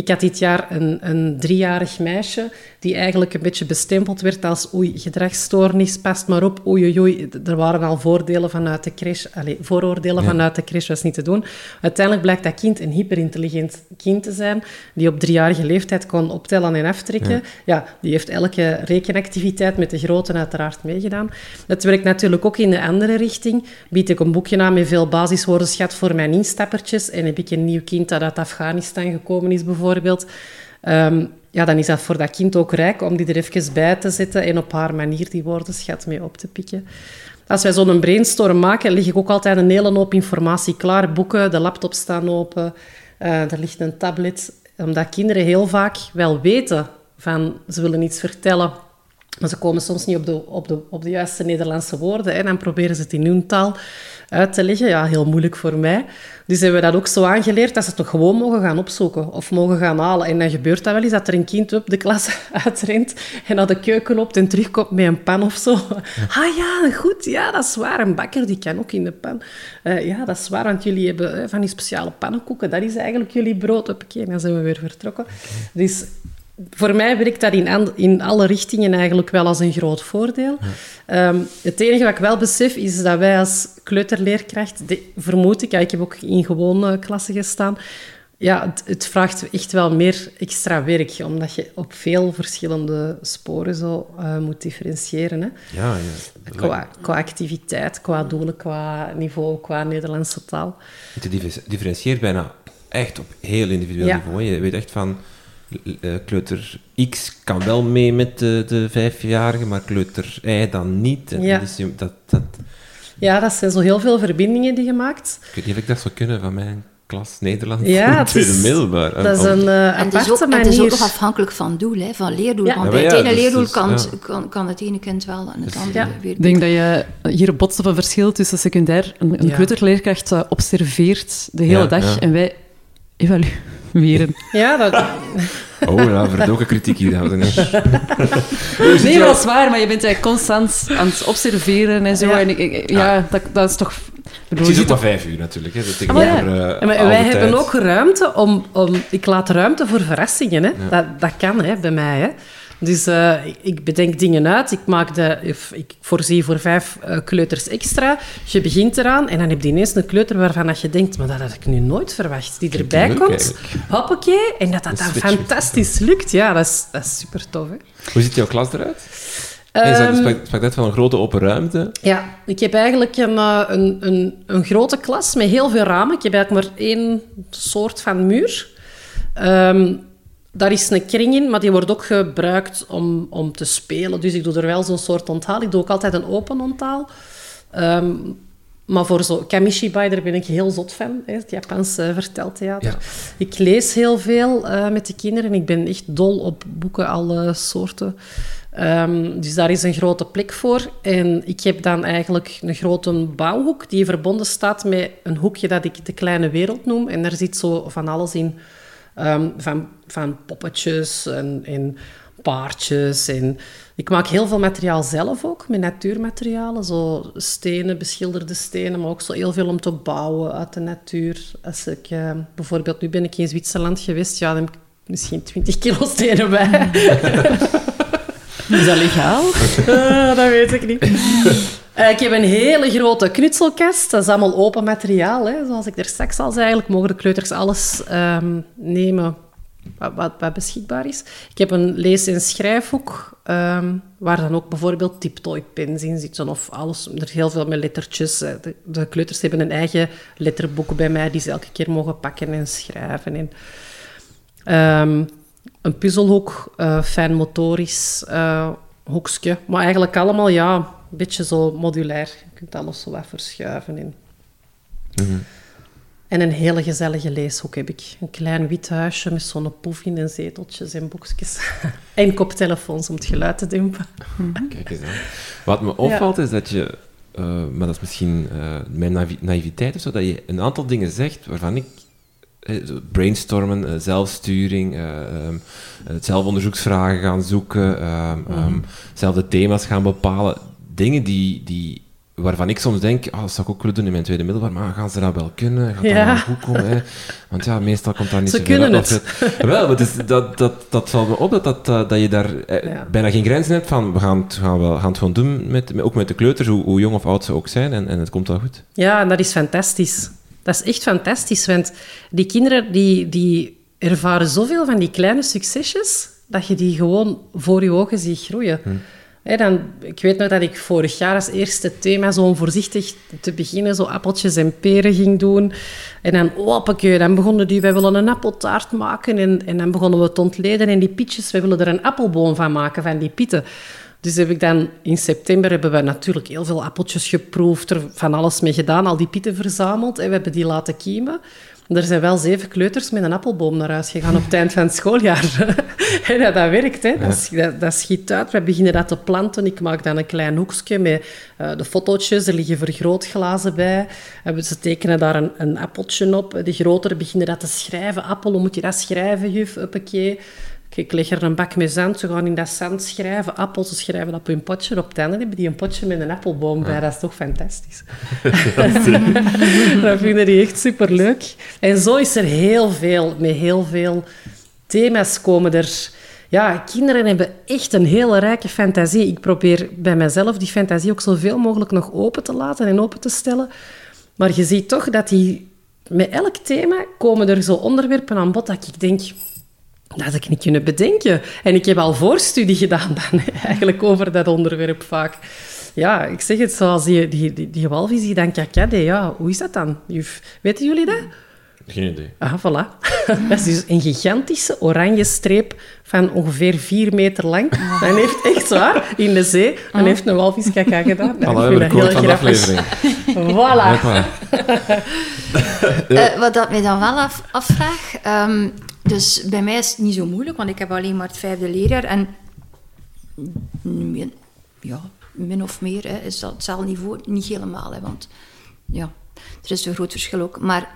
Ik had dit jaar een, een driejarig meisje die eigenlijk een beetje bestempeld werd als oei, gedragsstoornis, past maar op, oei, oei, oei. Er waren al voordelen vanuit de crash, allez, vooroordelen vanuit de crash, was niet te doen. Uiteindelijk blijkt dat kind een hyperintelligent kind te zijn, die op driejarige leeftijd kon optellen en aftrekken. Ja, die heeft elke rekenactiviteit met de grote uiteraard meegedaan. Dat werkt natuurlijk ook in de andere richting. Bied ik een boekje aan met veel basiswoordenschat voor mijn instappertjes en heb ik een nieuw kind dat uit Afghanistan gekomen is, bijvoorbeeld. Ehm, ja, dan is dat voor dat kind ook rijk om die er even bij te zetten en op haar manier die woordenschat mee op te pikken. Als wij zo'n brainstorm maken, leg ik ook altijd een hele hoop informatie klaar. Boeken, de laptop staan open, uh, er ligt een tablet. Omdat kinderen heel vaak wel weten van ze willen iets vertellen, maar ze komen soms niet op de, op de, op de juiste Nederlandse woorden. En dan proberen ze het in hun taal uit te leggen. Ja, heel moeilijk voor mij. Dus hebben we dat ook zo aangeleerd dat ze het toch gewoon mogen gaan opzoeken of mogen gaan halen. En dan gebeurt dat wel eens dat er een kind op de klas uitrent en naar de keuken loopt en terugkomt met een pan of zo. Ah ja, goed, ja, dat is waar. Een bakker die kan ook in de pan. Uh, ja, dat is waar, want jullie hebben van die speciale pannenkoeken. Dat is eigenlijk jullie brood. Oké, dan zijn we weer vertrokken. Dus voor mij werkt dat in, in alle richtingen eigenlijk wel als een groot voordeel. Ehm, het enige wat ik wel besef is dat wij als kleuterleerkracht, de, vermoed ik, ja, ik heb ook in gewone klassen gestaan, ja, het, het, vraagt echt wel meer extra werk, omdat je op veel verschillende sporen zo uh, moet differentiëren. Hè. Ja, ja. Qua, qua, activiteit, qua doelen, qua niveau, qua Nederlandse taal. Je differentieert bijna echt op heel individueel ja. niveau. Je weet echt van eh, kleuter X kan wel mee met de, de vijfjarige, maar kleuter Y dan niet. En ja. Dus dat, dat... ja, dat zijn zo heel veel verbindingen die je maakt. Ik weet niet of ik dat zou kunnen van mijn klas Nederlands ja, het middelbaar. Dat is een uh, en het is, ook, manier. het is ook nog afhankelijk van doel, hè, van leerdoel. Ja. Want bij het ja, ene dus- leerdoel dus, kan, ja. kan, kan het ene kind wel en het andere Ja. weer Ik denk dat je hier botst op een verschil tussen secundair. Een, een Ja. kleuterleerkracht eh, observeert de hele Ja, dag ja. en wij evalueren. Ja, dat, Oh, ja, verdoken kritiek hier. Nee, dat is waar, maar je bent eigenlijk constant aan het observeren en zo. Ja. En ik- ik- ja, dat, dat is toch... bedoel, Het is je ook maar vijf uur natuurlijk. Hè, dat Ah, maar ja. eh, maar wij hebben ook ruimte om, om... Ik laat ruimte voor verrassingen. Hè. Dat, dat kan hè, bij mij. Hè. Dus eh, ik- bedenk dingen uit. Ik, maak de, ik voorzie voor vijf eh, kleuters extra. Je begint eraan en dan heb je ineens een kleuter waarvan dat je denkt... Maar dat had ik nu nooit verwacht. Die erbij leuk, komt. eigenlijk. Hoppakee. En dat dat dan fantastisch lukt. Ja, dat is, dat is super tof. Hè. Hoe ziet jouw klas eruit? Je Ehm, sprak- sprak sprak net van een grote open ruimte. Ja, ik heb eigenlijk een, eh, een, een, een grote klas met heel veel ramen. Ik heb eigenlijk maar één soort van muur. Ehm, daar is een kring in, maar die wordt ook gebruikt om, om te spelen. Dus ik doe er wel zo'n soort onthaal. Ik doe ook altijd een open onthaal. Ehm, maar voor zo Kamishibai, daar ben ik heel zot van. Hè, het Japanse verteltheater. Ja. Ik lees heel veel eh, met de kinderen. Ik ben echt dol op boeken, alle soorten. Ehm, dus daar is een grote plek voor. En ik heb dan eigenlijk een grote bouwhoek die verbonden staat met een hoekje dat ik de kleine wereld noem. En daar zit zo van alles in. Ehm, van, van poppetjes en, en paardjes. En ik maak heel veel materiaal zelf ook, met natuurmaterialen. Zo stenen, beschilderde stenen, maar ook zo heel veel om te bouwen uit de natuur. Als ik, eh, bijvoorbeeld, nu ben ik in Zwitserland geweest, ja, dan heb ik misschien 20 kilo stenen bij. Is dat legaal? Ah, dat weet ik niet. Eh, ik heb een hele grote knutselkast. Dat is allemaal open materiaal. Hè. Zoals ik er straks al zei, eigenlijk mogen de kleuters alles ehm, nemen wat, beschikbaar is. Ik heb een lees- en schrijfhoek, ehm, waar dan ook bijvoorbeeld tiptoy-pens in zitten. Of alles, er is heel veel met lettertjes. Eh, De, kleuters hebben een eigen letterboek bij mij, die ze elke keer mogen pakken en schrijven. En, ehm, een puzzelhoek, eh fijn motorisch eh, hoekje. Maar eigenlijk allemaal, ja, een beetje zo modulair. Je kunt alles zo wat verschuiven in. En een hele gezellige leeshoek heb ik. Een klein wit huisje met zo'n poef in en zeteltjes en boekjes. en koptelefoons om het geluid te dempen. Kijk eens aan. Wat me opvalt is dat je, eh, maar dat is misschien eh, mijn naïviteit of zo, dat je een aantal dingen zegt waarvan ik eh, brainstormen, eh, zelfsturing, eh, ehm, eh, zelfonderzoeksvragen gaan zoeken, ehm, ehm, zelf de thema's gaan bepalen. Dingen die, die waarvan ik soms denk, ah, dat zou ik ook willen doen in mijn tweede middelbaar, maar gaan ze dat wel kunnen? Gaat dat wel goed komen? Hè? Want ja, meestal komt daar niet Ze zoveel kunnen uit. Of Wel, maar dus, dat, dat, dat valt me op, dat, dat, dat, dat je daar eh, Ja. bijna geen grenzen hebt van, we gaan het, gaan wel, gaan het gewoon doen, met, ook met de kleuters, hoe, hoe jong of oud ze ook zijn, en, en het komt wel goed. Ja, en dat is fantastisch. Dat is echt fantastisch, want die kinderen die, die ervaren zoveel van die kleine succesjes, dat je die gewoon voor je ogen ziet groeien. Dan, ik weet nog dat ik vorig jaar als eerste thema zo voorzichtig te beginnen, zo appeltjes en peren ging doen. En dan, hoppakee, dan begonnen die, wij willen een appeltaart maken. En, en dan begonnen we te ontleden en die pietjes, wij willen er een appelboom van maken, van die pieten. Dus heb ik dan in september hebben we natuurlijk heel veel appeltjes geproefd, er van alles mee gedaan, al die pieten verzameld en we hebben die laten kiemen. Er zijn wel zeven kleuters met een appelboom naar huis gegaan op het eind van het schooljaar. en dat, dat werkt, hè. Dat, dat, dat schiet uit. We beginnen dat te planten. Ik maak dan een klein hoekje met eh, de fotootjes. Er liggen vergrootglazen bij. En ze tekenen daar een, een appeltje op. De grotere beginnen dat te schrijven. Appel, hoe moet je dat schrijven, juf? Uppakee. Ik leg er een bak met zand, ze gaan in dat zand schrijven, appels, ze schrijven op hun potje, op einde hebben die een potje met een appelboom bij. Dat is toch fantastisch. dat vinden die echt superleuk. En zo is er heel veel, met heel veel thema's komen er... Ja, kinderen hebben echt een hele rijke fantasie. Ik probeer bij mezelf die fantasie ook zoveel mogelijk nog open te laten en open te stellen. Maar je ziet toch dat die... Met elk thema komen er zo onderwerpen aan bod dat ik denk... Dat had ik niet kunnen bedenken. En ik heb al voorstudie gedaan dan, eigenlijk over dat onderwerp vaak. Ja, ik zeg het zoals die, die, die, die walvisie dan kakade. Ja, hoe is dat dan, juf? Weten jullie dat? Geen idee. Ah, voilà. dat is dus een gigantische oranje streep van ongeveer vier meter lang. Dan heeft echt waar, in de zee, dan heeft een walvis kaka gedaan. Ik vind dat quote heel van de grappig. aflevering. Voilà. Eh, wat dat mij dan wel af, afvraag, ehm, dus bij mij is het niet zo moeilijk, want ik heb alleen maar het vijfde leerjaar en min, ja, min of meer hè, is dat hetzelfde niveau, niet helemaal, hè, want ja, er is een groot verschil ook. Maar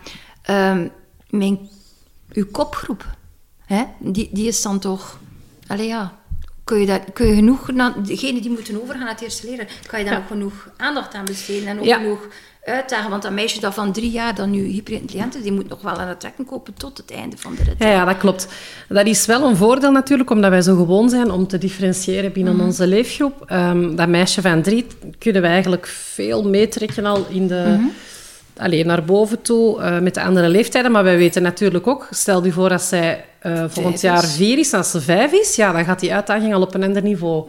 ehm, mijn, uw kopgroep, hè, die, die is dan toch, allee ja, kun je, daar, kun je genoeg, na, degenen die moeten overgaan naar het eerste leren, kan je daar ook genoeg aandacht aan besteden en ook Ja. genoeg uitdagen. Want dat meisje dat van drie jaar dan nu hyperintelligent is, die moet nog wel aan het trekken kopen tot het einde van de rit. Ja, ja, dat klopt. Dat is wel een voordeel natuurlijk, omdat wij zo gewoon zijn om te differentiëren binnen onze leefgroep. Ehm, dat meisje van drie kunnen we eigenlijk veel meetrekken al in de... Alleen naar boven toe eh, met de andere leeftijden. Maar wij weten natuurlijk ook, stel je voor dat zij eh, volgend jaar vier is, als ze vijf is, ja, dan gaat die uitdaging al op een ander niveau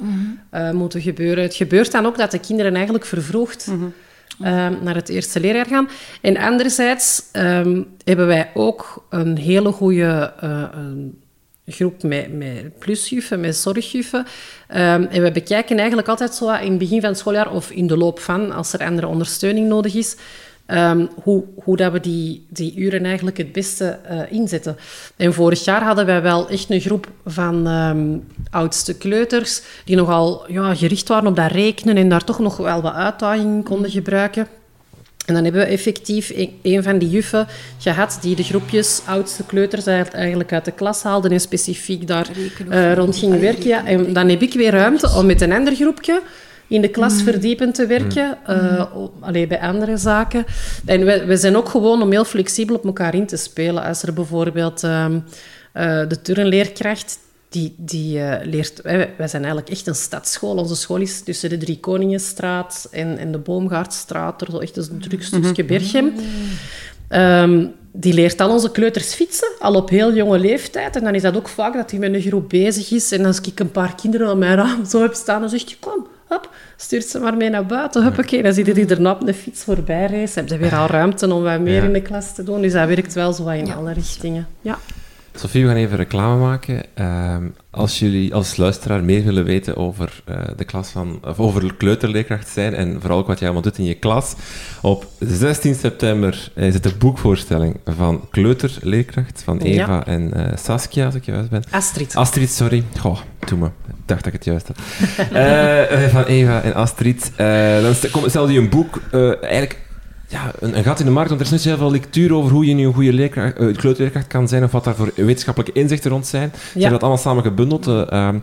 eh, moeten gebeuren. Het gebeurt dan ook dat de kinderen eigenlijk vervroegd eh, naar het eerste leerjaar gaan. En anderzijds ehm, hebben wij ook een hele goede een groep met, met plusjuffen, met zorgjuffen. Ehm, en we bekijken eigenlijk altijd zo in het begin van het schooljaar of in de loop van, als er andere ondersteuning nodig is, ehm, hoe, hoe dat we die, die uren eigenlijk het beste eh, inzetten. En vorig jaar hadden wij wel echt een groep van ehm, oudste kleuters die nogal ja, gericht waren op dat rekenen en daar toch nog wel wat uitdaging konden gebruiken. En dan hebben we effectief een, een van die juffen gehad die de groepjes oudste kleuters uit- eigenlijk uit de klas haalden en specifiek daar eh, rond ging werken. Ja. En dan heb ik weer ruimte om met een ander groepje in de klas verdiepend te werken, eh, o- allee, bij andere zaken. En we, we zijn ook gewoon om heel flexibel op elkaar in te spelen. Als er bijvoorbeeld ehm, eh, de turnleerkracht die, die eh, leert... Wij, wij zijn eigenlijk echt een stadsschool. Onze school is tussen de Drie Koningenstraat en, en de Boomgaardstraat. Er zo echt een druk stukje Berchem. Ehm, die leert al onze kleuters fietsen, al op heel jonge leeftijd. En dan is dat ook vaak dat hij met een groep bezig is. En als ik een paar kinderen aan mijn raam zo heb staan, dan zegt hij, kom, hop, stuurt ze maar mee naar buiten. Huppakee, dan zie je die op de fiets voorbij racen. Hebben ze weer al ruimte om wat meer Ja. in de klas te doen. Dus dat werkt wel zo in Ja. alle richtingen. Ja. Sophie, we gaan even reclame maken. Ehm, als jullie als luisteraar meer willen weten over eh, de klas van, of over kleuterleerkracht zijn en vooral ook wat jij allemaal doet in je klas, op 16 september is het de boekvoorstelling van kleuterleerkracht van Ja. Eva en eh, Saskia, als ik juist ben. Astrid. Astrid, sorry. Goh, doe me. Ik dacht dat ik het juist had. Eh, van Eva en Astrid. Dan stelde je een boek. eigenlijk ja, een, een gat in de markt, want er is niet zo heel veel lectuur over hoe je nu een goede leerkracht, eh, kleuterleerkracht kan zijn of wat daar voor wetenschappelijke inzichten rond zijn. Ze hebben dat allemaal samen gebundeld. Eh, ehm,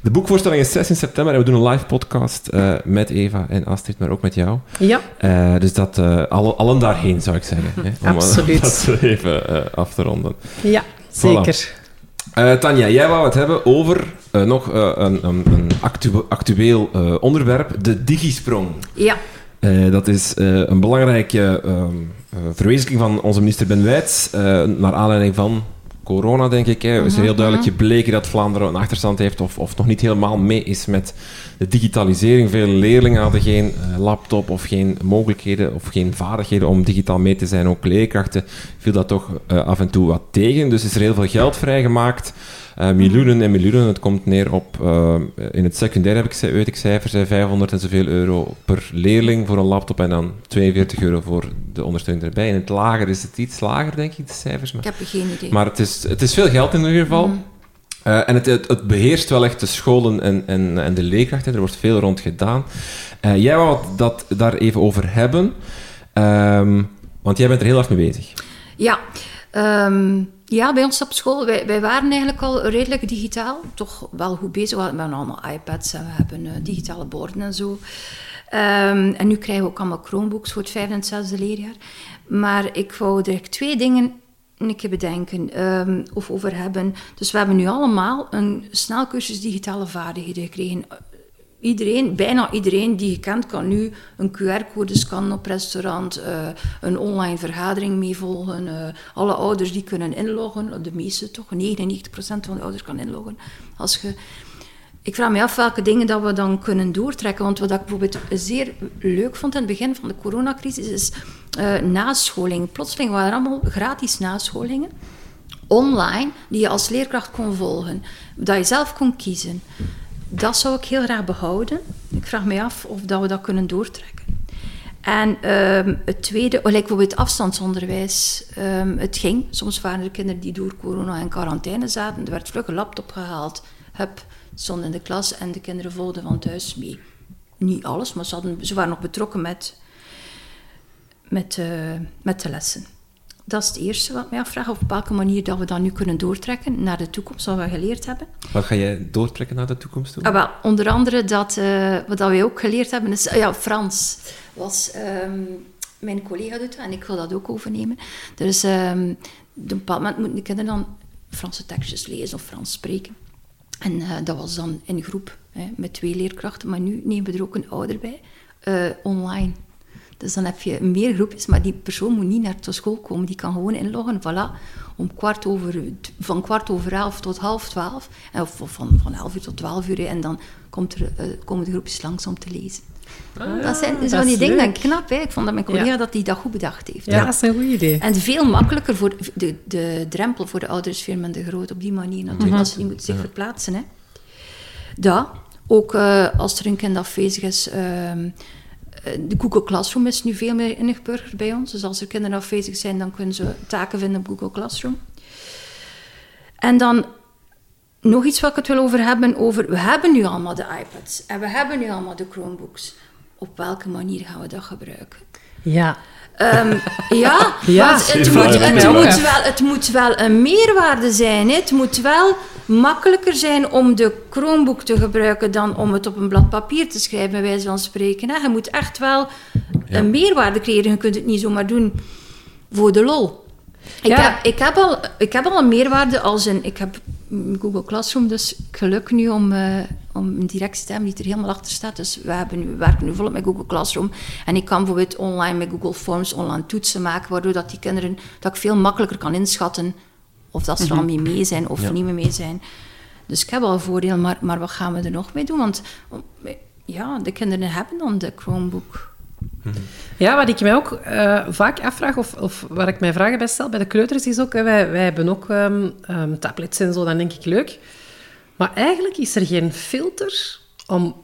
de boekvoorstelling is 16 september en we doen een live podcast eh, met Eva en Astrid, maar ook met jou. Ja. Dus dat, alle, allen daarheen zou ik zeggen. Hè, om, Absoluut. dat even af te ronden. Ja, zeker. Tanja, jij wou het hebben over nog een, een, een actu- actueel onderwerp, de digisprong. Ja, Eh, dat is eh, een belangrijke ehm, eh, verwezenlijking van onze minister Ben Wijts, naar aanleiding van corona, denk ik. Hè. is er heel duidelijk gebleken dat Vlaanderen een achterstand heeft of, of nog niet helemaal mee is met de digitalisering. Veel leerlingen hadden geen laptop of geen mogelijkheden of geen vaardigheden om digitaal mee te zijn. Ook leerkrachten viel dat toch af en toe wat tegen. Dus is er heel veel geld vrijgemaakt. Eh, miljoenen en miljoenen. Het komt neer op, eh, in het secundair heb ik, weet ik cijfers, hè, 500 en zoveel euro per leerling voor een laptop en dan 42 euro voor de ondersteuning erbij. In het lager is het iets lager, denk ik, de cijfers. Maar, ik heb geen idee. maar het, is, het is veel geld in ieder geval. Eh, en het, het, het beheerst wel echt de scholen en, en, en de leerkrachten. Er wordt veel rond gedaan. Jij wou dat daar even over hebben. Ehm, want jij bent er heel erg mee bezig. Ja, ehm, ja, bij ons op school, wij, wij waren eigenlijk al redelijk digitaal. Toch wel goed bezig. We hebben allemaal iPads en we hebben eh, digitale borden en zo. Ehm, en nu krijgen we ook allemaal Chromebooks voor het vijfde en zesde leerjaar. Maar ik wou er twee dingen een keer bedenken ehm, of over hebben. Dus we hebben nu allemaal een snelcursus digitale vaardigheden gekregen. Iedereen, bijna iedereen die je kent, kan nu een QR-code scannen op restaurant, eh, een online vergadering meevolgen. eh alle ouders die kunnen inloggen, de meeste toch, 99% van de ouders kan inloggen. Als je, ik vraag me af welke dingen dat we dan kunnen doortrekken. Want wat ik bijvoorbeeld zeer leuk vond in het begin van de coronacrisis is eh nascholing. Plotseling waren er allemaal gratis nascholingen online die je als leerkracht kon volgen, dat je zelf kon kiezen. Dat zou ik heel graag behouden. Ik vraag me af of dat we dat kunnen doortrekken. En ehm, het tweede, oh, like bijvoorbeeld afstandsonderwijs. Ehm, het ging. Soms waren er kinderen die door corona in quarantaine zaten. Er werd vlug een laptop gehaald. Hup, stond in de klas en de kinderen volgden van thuis mee. Niet alles, maar ze, waren nog betrokken met, met, eh, met de lessen. Dat is het eerste wat ik mij afvraag. Op welke manier dat we dat nu kunnen doortrekken naar de toekomst, wat we geleerd hebben. Wat ga jij doortrekken naar de toekomst toe? Ah, wel, onder andere dat, eh, wat dat wij ook geleerd hebben, is, ja, Frans was, ehm, mijn collega doet dat en ik wil dat ook overnemen. Er is, ehm, op een bepaald moment moeten de kinderen dan Franse tekstjes lezen of Frans spreken. En eh, dat was dan in groep, hè, met twee leerkrachten, maar nu nemen we er ook een ouder bij, eh, online. Dus dan heb je meer groepjes, maar die persoon moet niet naar de school komen. Die kan gewoon inloggen, voilà, om kwart over, van kwart over elf tot half twaalf. En Of, van, van elf uur tot twaalf uur. En dan komt er, eh, komen de groepjes langs om te lezen. dat zijn zo dat van die is dingen, leuk. dat ik knap. Hè? Ik vond dat mijn collega Ja. dat die dat goed bedacht heeft. Ja, dat is een goed idee. En veel makkelijker voor de, de drempel voor de ouders veel minder groot op die manier natuurlijk, als ze niet moeten zich verplaatsen. Hè. Dat, ook eh, als er een kind afwezig is. ehm, eh, de Google Classroom is nu veel meer ingeburgerd bij ons. Dus als er kinderen afwezig zijn, dan kunnen ze taken vinden op Google Classroom. En dan nog iets wat ik het wil over hebben. Over, we hebben nu allemaal de iPads en we hebben nu allemaal de Chromebooks. Op welke manier gaan we dat gebruiken? Ja. Ehm, ja, Ja, het, moet, het, moet wel, het moet wel een meerwaarde zijn. Hè. Het moet wel makkelijker zijn om de Chromebook te gebruiken dan om het op een blad papier te schrijven, bij wijze van spreken. Hè. Je moet echt wel een meerwaarde creëren. Je kunt het niet zomaar doen voor de lol. Ik, Ja. heb, ik, heb al, ik heb al een meerwaarde als in... Ik heb Google Classroom dus geluk nu om, eh, om een directie te hebben die er helemaal achter staat. Dus we, hebben nu, we werken nu volop met Google Classroom. En ik kan bijvoorbeeld online met Google Forms online toetsen maken, waardoor dat die kinderen... Dat ik veel makkelijker kan inschatten of dat ze er al mee mee zijn of Ja. niet mee mee zijn. Dus ik heb al een voordeel, maar, maar wat gaan we er nog mee doen? Want ja, de kinderen hebben dan de Chromebook. Ja, wat ik mij ook eh, vaak afvraag, of, of waar ik mij vragen bij stel, bij de kleuters is ook, wij, wij hebben ook ehm, ehm, tablets en zo, dan denk ik leuk. Maar eigenlijk is er geen filter om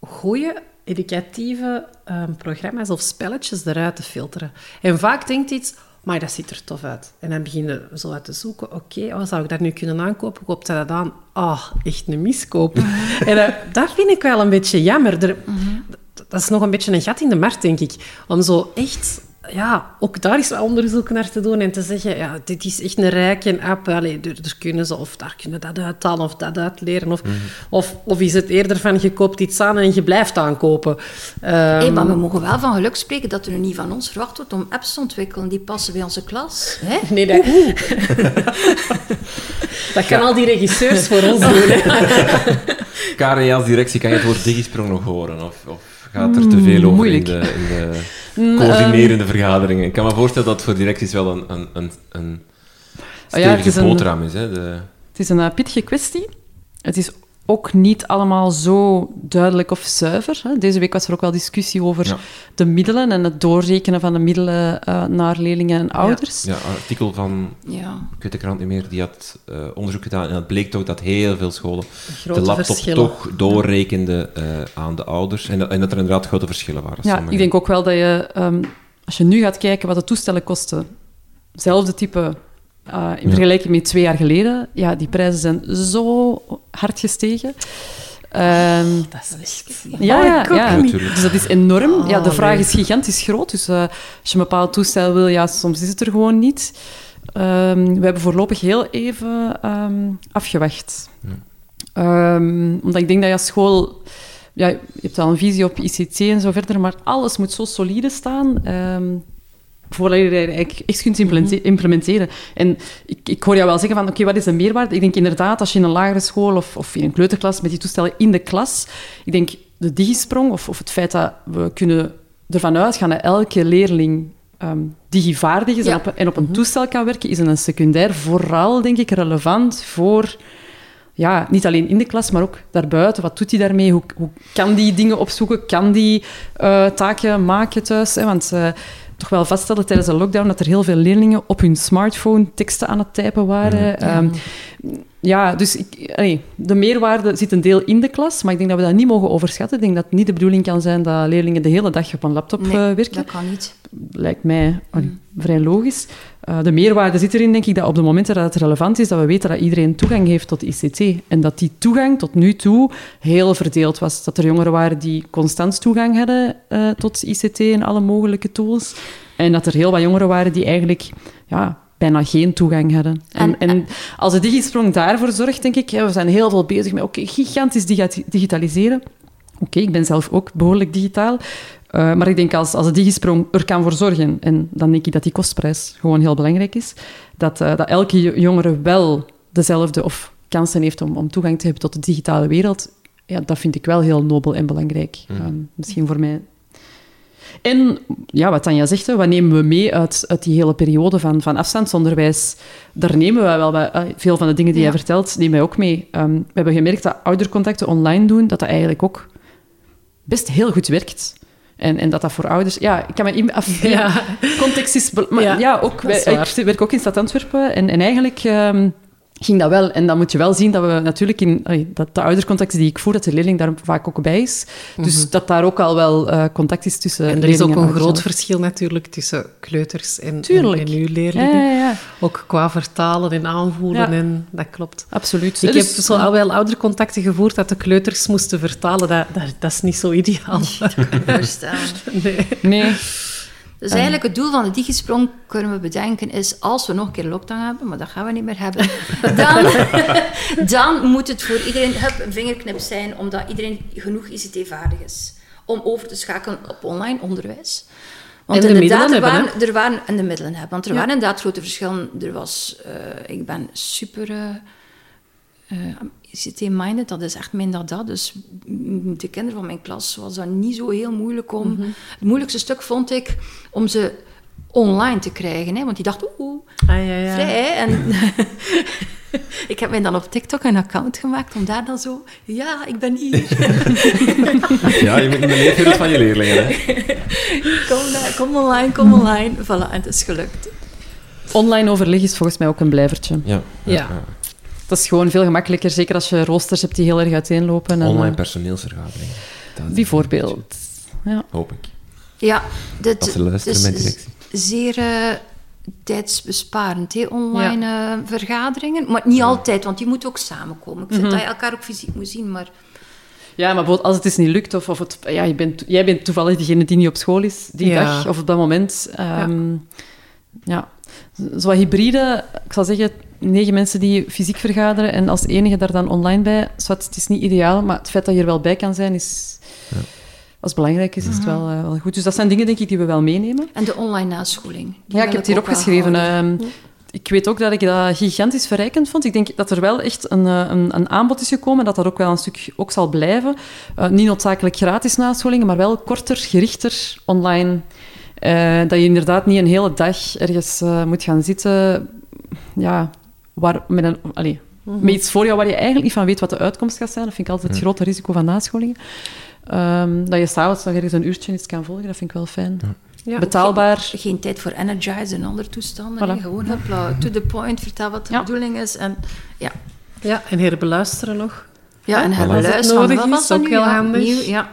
goede, educatieve ehm, programma's of spelletjes eruit te filteren. En vaak denkt iets, maar dat ziet er tof uit. En dan begin je zo uit te zoeken, oké, oh, zou ik dat nu kunnen aankopen? Koopt hij dat aan? Ah, echt een miskoop. en eh, dat vind ik wel een beetje jammer. Er, Dat is nog een beetje een gat in de markt, denk ik. Om zo echt ja, ook daar is wel onderzoek naar te doen en te zeggen, ja, dit is echt een rijke app. Allee, er, er kunnen ze, of daar kunnen dat uithalen of dat uitleren. Of, of, of is het eerder van, je koopt iets aan en je blijft aankopen. Ehm, Hey, maar we mogen wel van geluk spreken dat er niet van ons verwacht wordt om apps te ontwikkelen die passen bij onze klas. Hè? Nee, dat, dat kan al die regisseurs voor ons doen. Als directie, kan je het woord digisprong nog horen? Of, of gaat er te veel over in de, in de coördinerende vergaderingen? Ik kan me voorstellen dat het voor directies wel een, een, een, een Oh ja, het stevige is een- boterham is. Hè? De, Het is een eh, pittige kwestie. Het is ook niet allemaal zo duidelijk of zuiver. Deze week was er ook wel discussie over Ja. de middelen en het doorrekenen van de middelen eh, naar leerlingen en ouders. ja, een artikel van, Ja. ik weet de krant niet meer, die had eh, onderzoek gedaan en het bleek toch dat heel veel scholen de laptop verschillen. toch doorrekenden eh, aan de ouders. En dat, en dat er inderdaad grote verschillen waren. Ja, Sommige- ik denk ook wel dat je, ehm, als je nu gaat kijken wat de toestellen kosten, hetzelfde type eh, in Ja. vergelijking met twee jaar geleden, ja, die prijzen zijn zo hard gestegen. Ehm, Dat is echt... ja, Oh, ja, ja. niet. Natuurlijk. Dus dat is enorm. ja, de Oh, vraag nee. is gigantisch groot. Dus eh, als je een bepaald toestel wil, ja, soms is het er gewoon niet. Ehm, we hebben voorlopig heel even ehm, afgewacht. Ehm, omdat ik denk dat je als school... Ja, je hebt al een visie op ICT en zo verder, maar alles moet zo solide staan... eigenlijk echt kunt implemente- implementeren. En ik, ik hoor jou wel zeggen van, oké, wat is de meerwaarde? Ik denk inderdaad, als je in een lagere school of, of in een kleuterklas met die toestellen in de klas... Ik denk, de digisprong of, of het feit dat we kunnen ervan uitgaan dat elke leerling ehm digivaardig is Ja. en, op, en op een toestel kan werken, is een secundair vooral, denk ik, relevant voor... Ja, niet alleen in de klas, maar ook daarbuiten. Wat doet hij daarmee? Hoe, hoe kan die dingen opzoeken? Kan die eh, taken maken thuis? Hè? Want eh, toch wel vaststellen tijdens de lockdown dat er heel veel leerlingen op hun smartphone teksten aan het typen waren. Ja, ja dus ik, allee, de meerwaarde zit een deel in de klas, maar ik denk dat we dat niet mogen overschatten. Ik denk dat het niet de bedoeling kan zijn dat leerlingen de hele dag op een laptop Nee, eh, werken dat kan niet. Lijkt mij allee, vrij logisch. Eh, de meerwaarde zit erin, denk ik, dat op de momenten dat het relevant is, dat we weten dat iedereen toegang heeft tot ICT. En dat die toegang tot nu toe heel verdeeld was. Dat er jongeren waren die constant toegang hadden eh, tot ICT en alle mogelijke tools. En dat er heel wat jongeren waren die eigenlijk ja, bijna geen toegang hadden. En, En- en als de Digisprong daarvoor zorgt, denk ik, we zijn heel veel bezig met oké, gigantisch digitaliseren. Oké, ik ben zelf ook behoorlijk digitaal. Uh, maar ik denk als, als de digisprong er kan voor zorgen, en dan denk ik dat die kostprijs gewoon heel belangrijk is, dat, uh, dat elke jongere wel dezelfde of kansen heeft om, om toegang te hebben tot de digitale wereld, ja, dat vind ik wel heel nobel en belangrijk. Mm. Um, misschien voor mij. En ja, wat Tanja zegt, wat nemen we mee uit, uit die hele periode van, van afstandsonderwijs? Daar nemen we wel wat, uh, veel van de dingen die ja. jij vertelt, nemen wij ook mee. Um, we hebben gemerkt dat oudercontacten online doen, dat dat eigenlijk ook best heel goed werkt. En, en dat dat voor ouders... Ja, ik kan me. Af, ja. Context is... Maar ja, ja ook, wij, ik werk ook in Stad Antwerpen. En, en eigenlijk um, ging dat wel. En dan moet je wel zien dat we natuurlijk in... Dat de oudercontacten die ik voer, dat de leerling daar vaak ook bij is. Dus mm -hmm. dat daar ook al wel uh, contact is tussen En er is ook een groot verschil natuurlijk tussen kleuters en, en, en uw leerlingen. Ja, ja, ook qua vertalen en aanvoelen. En dat klopt. Absoluut. Ik dus, heb zo al wel oudercontacten gevoerd dat de kleuters moesten vertalen. Dat, dat, dat is niet zo ideaal. Dat kan ik voorstellen. Nee. nee. Dus eigenlijk het doel van de digisprong, kunnen we bedenken, is als we nog een keer lockdown hebben, maar dat gaan we niet meer hebben, dan, dan moet het voor iedereen hup, een vingerknip zijn, omdat iedereen genoeg ICT-vaardig is om over te schakelen op online onderwijs. Want en de inderdaad, er hebben, waren, er waren, en de middelen hebben. Want er ja. waren inderdaad grote verschillen. Er was, uh, ik ben super... Uh, uh, ICT-minded, dat is echt minder dat. Dus de kinderen van mijn klas was dat niet zo heel moeilijk om... Mm-hmm. Het moeilijkste stuk vond ik om ze online te krijgen. Hè? Want die dachten, oeh, ah, ja, ja. vrij. En ik heb mij dan op TikTok een account gemaakt om daar dan zo... Ja, ik ben hier. ja, je moet leefwereld van je leerlingen. Hè? kom, naar, kom online, kom online. Voilà, en het is gelukt. Online overleg is volgens mij ook een blijvertje. Ja. ja. ja. Dat is gewoon veel gemakkelijker, zeker als je roosters hebt die heel erg uiteenlopen. Online en, personeelsvergaderingen. Bijvoorbeeld. Ja. Hoop ik. Ja, ze luisteren met directie. zeer uh, tijdsbesparend, hè, online ja. uh, vergaderingen. Maar niet ja. altijd, want die moeten ook samenkomen. Ik vind mm-hmm. dat je elkaar ook fysiek moet zien, maar... Ja, maar bijvoorbeeld als het eens niet lukt, of, of het, ja, je bent, jij bent toevallig degene die niet op school is die Ja. dag of op dat moment. ehm, ja. Zo hybride, ik zal zeggen, negen mensen die fysiek vergaderen en als enige daar dan online bij. Zwart, het is niet ideaal, maar het feit dat je er wel bij kan zijn, is... Als het belangrijk is, is het wel, eh, wel goed. Dus dat zijn dingen, denk ik, die we wel meenemen. En de online nascholing. Ja, ik heb het hier opgeschreven. Ehm, ik weet ook dat ik dat gigantisch verrijkend vond. Ik denk dat er wel echt een, eh, een, een aanbod is gekomen, dat dat ook wel een stuk ook zal blijven. Eh, niet noodzakelijk gratis nascholingen, maar wel korter, gerichter, online. Eh, dat je inderdaad niet een hele dag ergens eh, moet gaan zitten ja, waar, met, een, allee, met iets voor jou waar je eigenlijk niet van weet wat de uitkomst gaat zijn. Dat vind ik altijd het grote risico van nascholingen. Ehm, dat je s'avonds nog ergens een uurtje iets kan volgen, dat vind ik wel fijn. Ja. Betaalbaar. Geen tijd voor energize en andere toestanden. Voilà. Gewoon hopla, to the point, vertel wat de Ja. bedoeling is. En, ja. Ja, en herbeluisteren nog. Ja, en herbeluisteren. Als het nodig Wat was is, dat ook heel handig. nieuw, ja.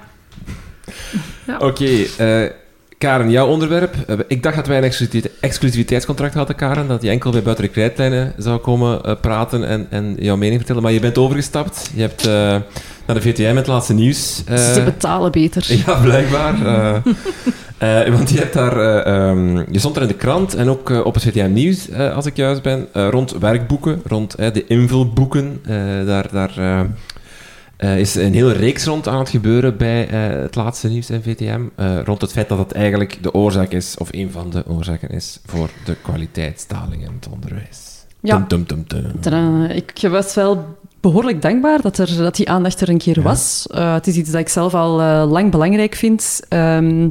Oké, eh, Karen, jouw onderwerp. Eh, ik dacht dat wij een exclusivite- exclusiviteitscontract hadden, Karen. Dat je enkel bij Buiten de Krijtlijnen zou komen eh, praten en, en jouw mening vertellen. Maar je bent overgestapt. Je hebt eh, naar de VTM met het laatste nieuws. eh, Ze betalen beter. Ja, blijkbaar. Want je, hebt daar, eh, ehm, je stond er in de krant en ook op het VTM Nieuws, als ik juist ben, rond werkboeken, rond de invulboeken. Daar daar eh, is een hele reeks rond aan het gebeuren bij eh, het laatste nieuws in VTM. eh, rond het feit dat het eigenlijk de oorzaak is, of een van de oorzaken is, voor de kwaliteitsdaling in het onderwijs. Ja. Tum, tum. Tada. Ik was wel behoorlijk dankbaar dat, er, dat die aandacht er een keer Ja. was. Het is iets dat ik zelf al lang belangrijk vind. Ehm,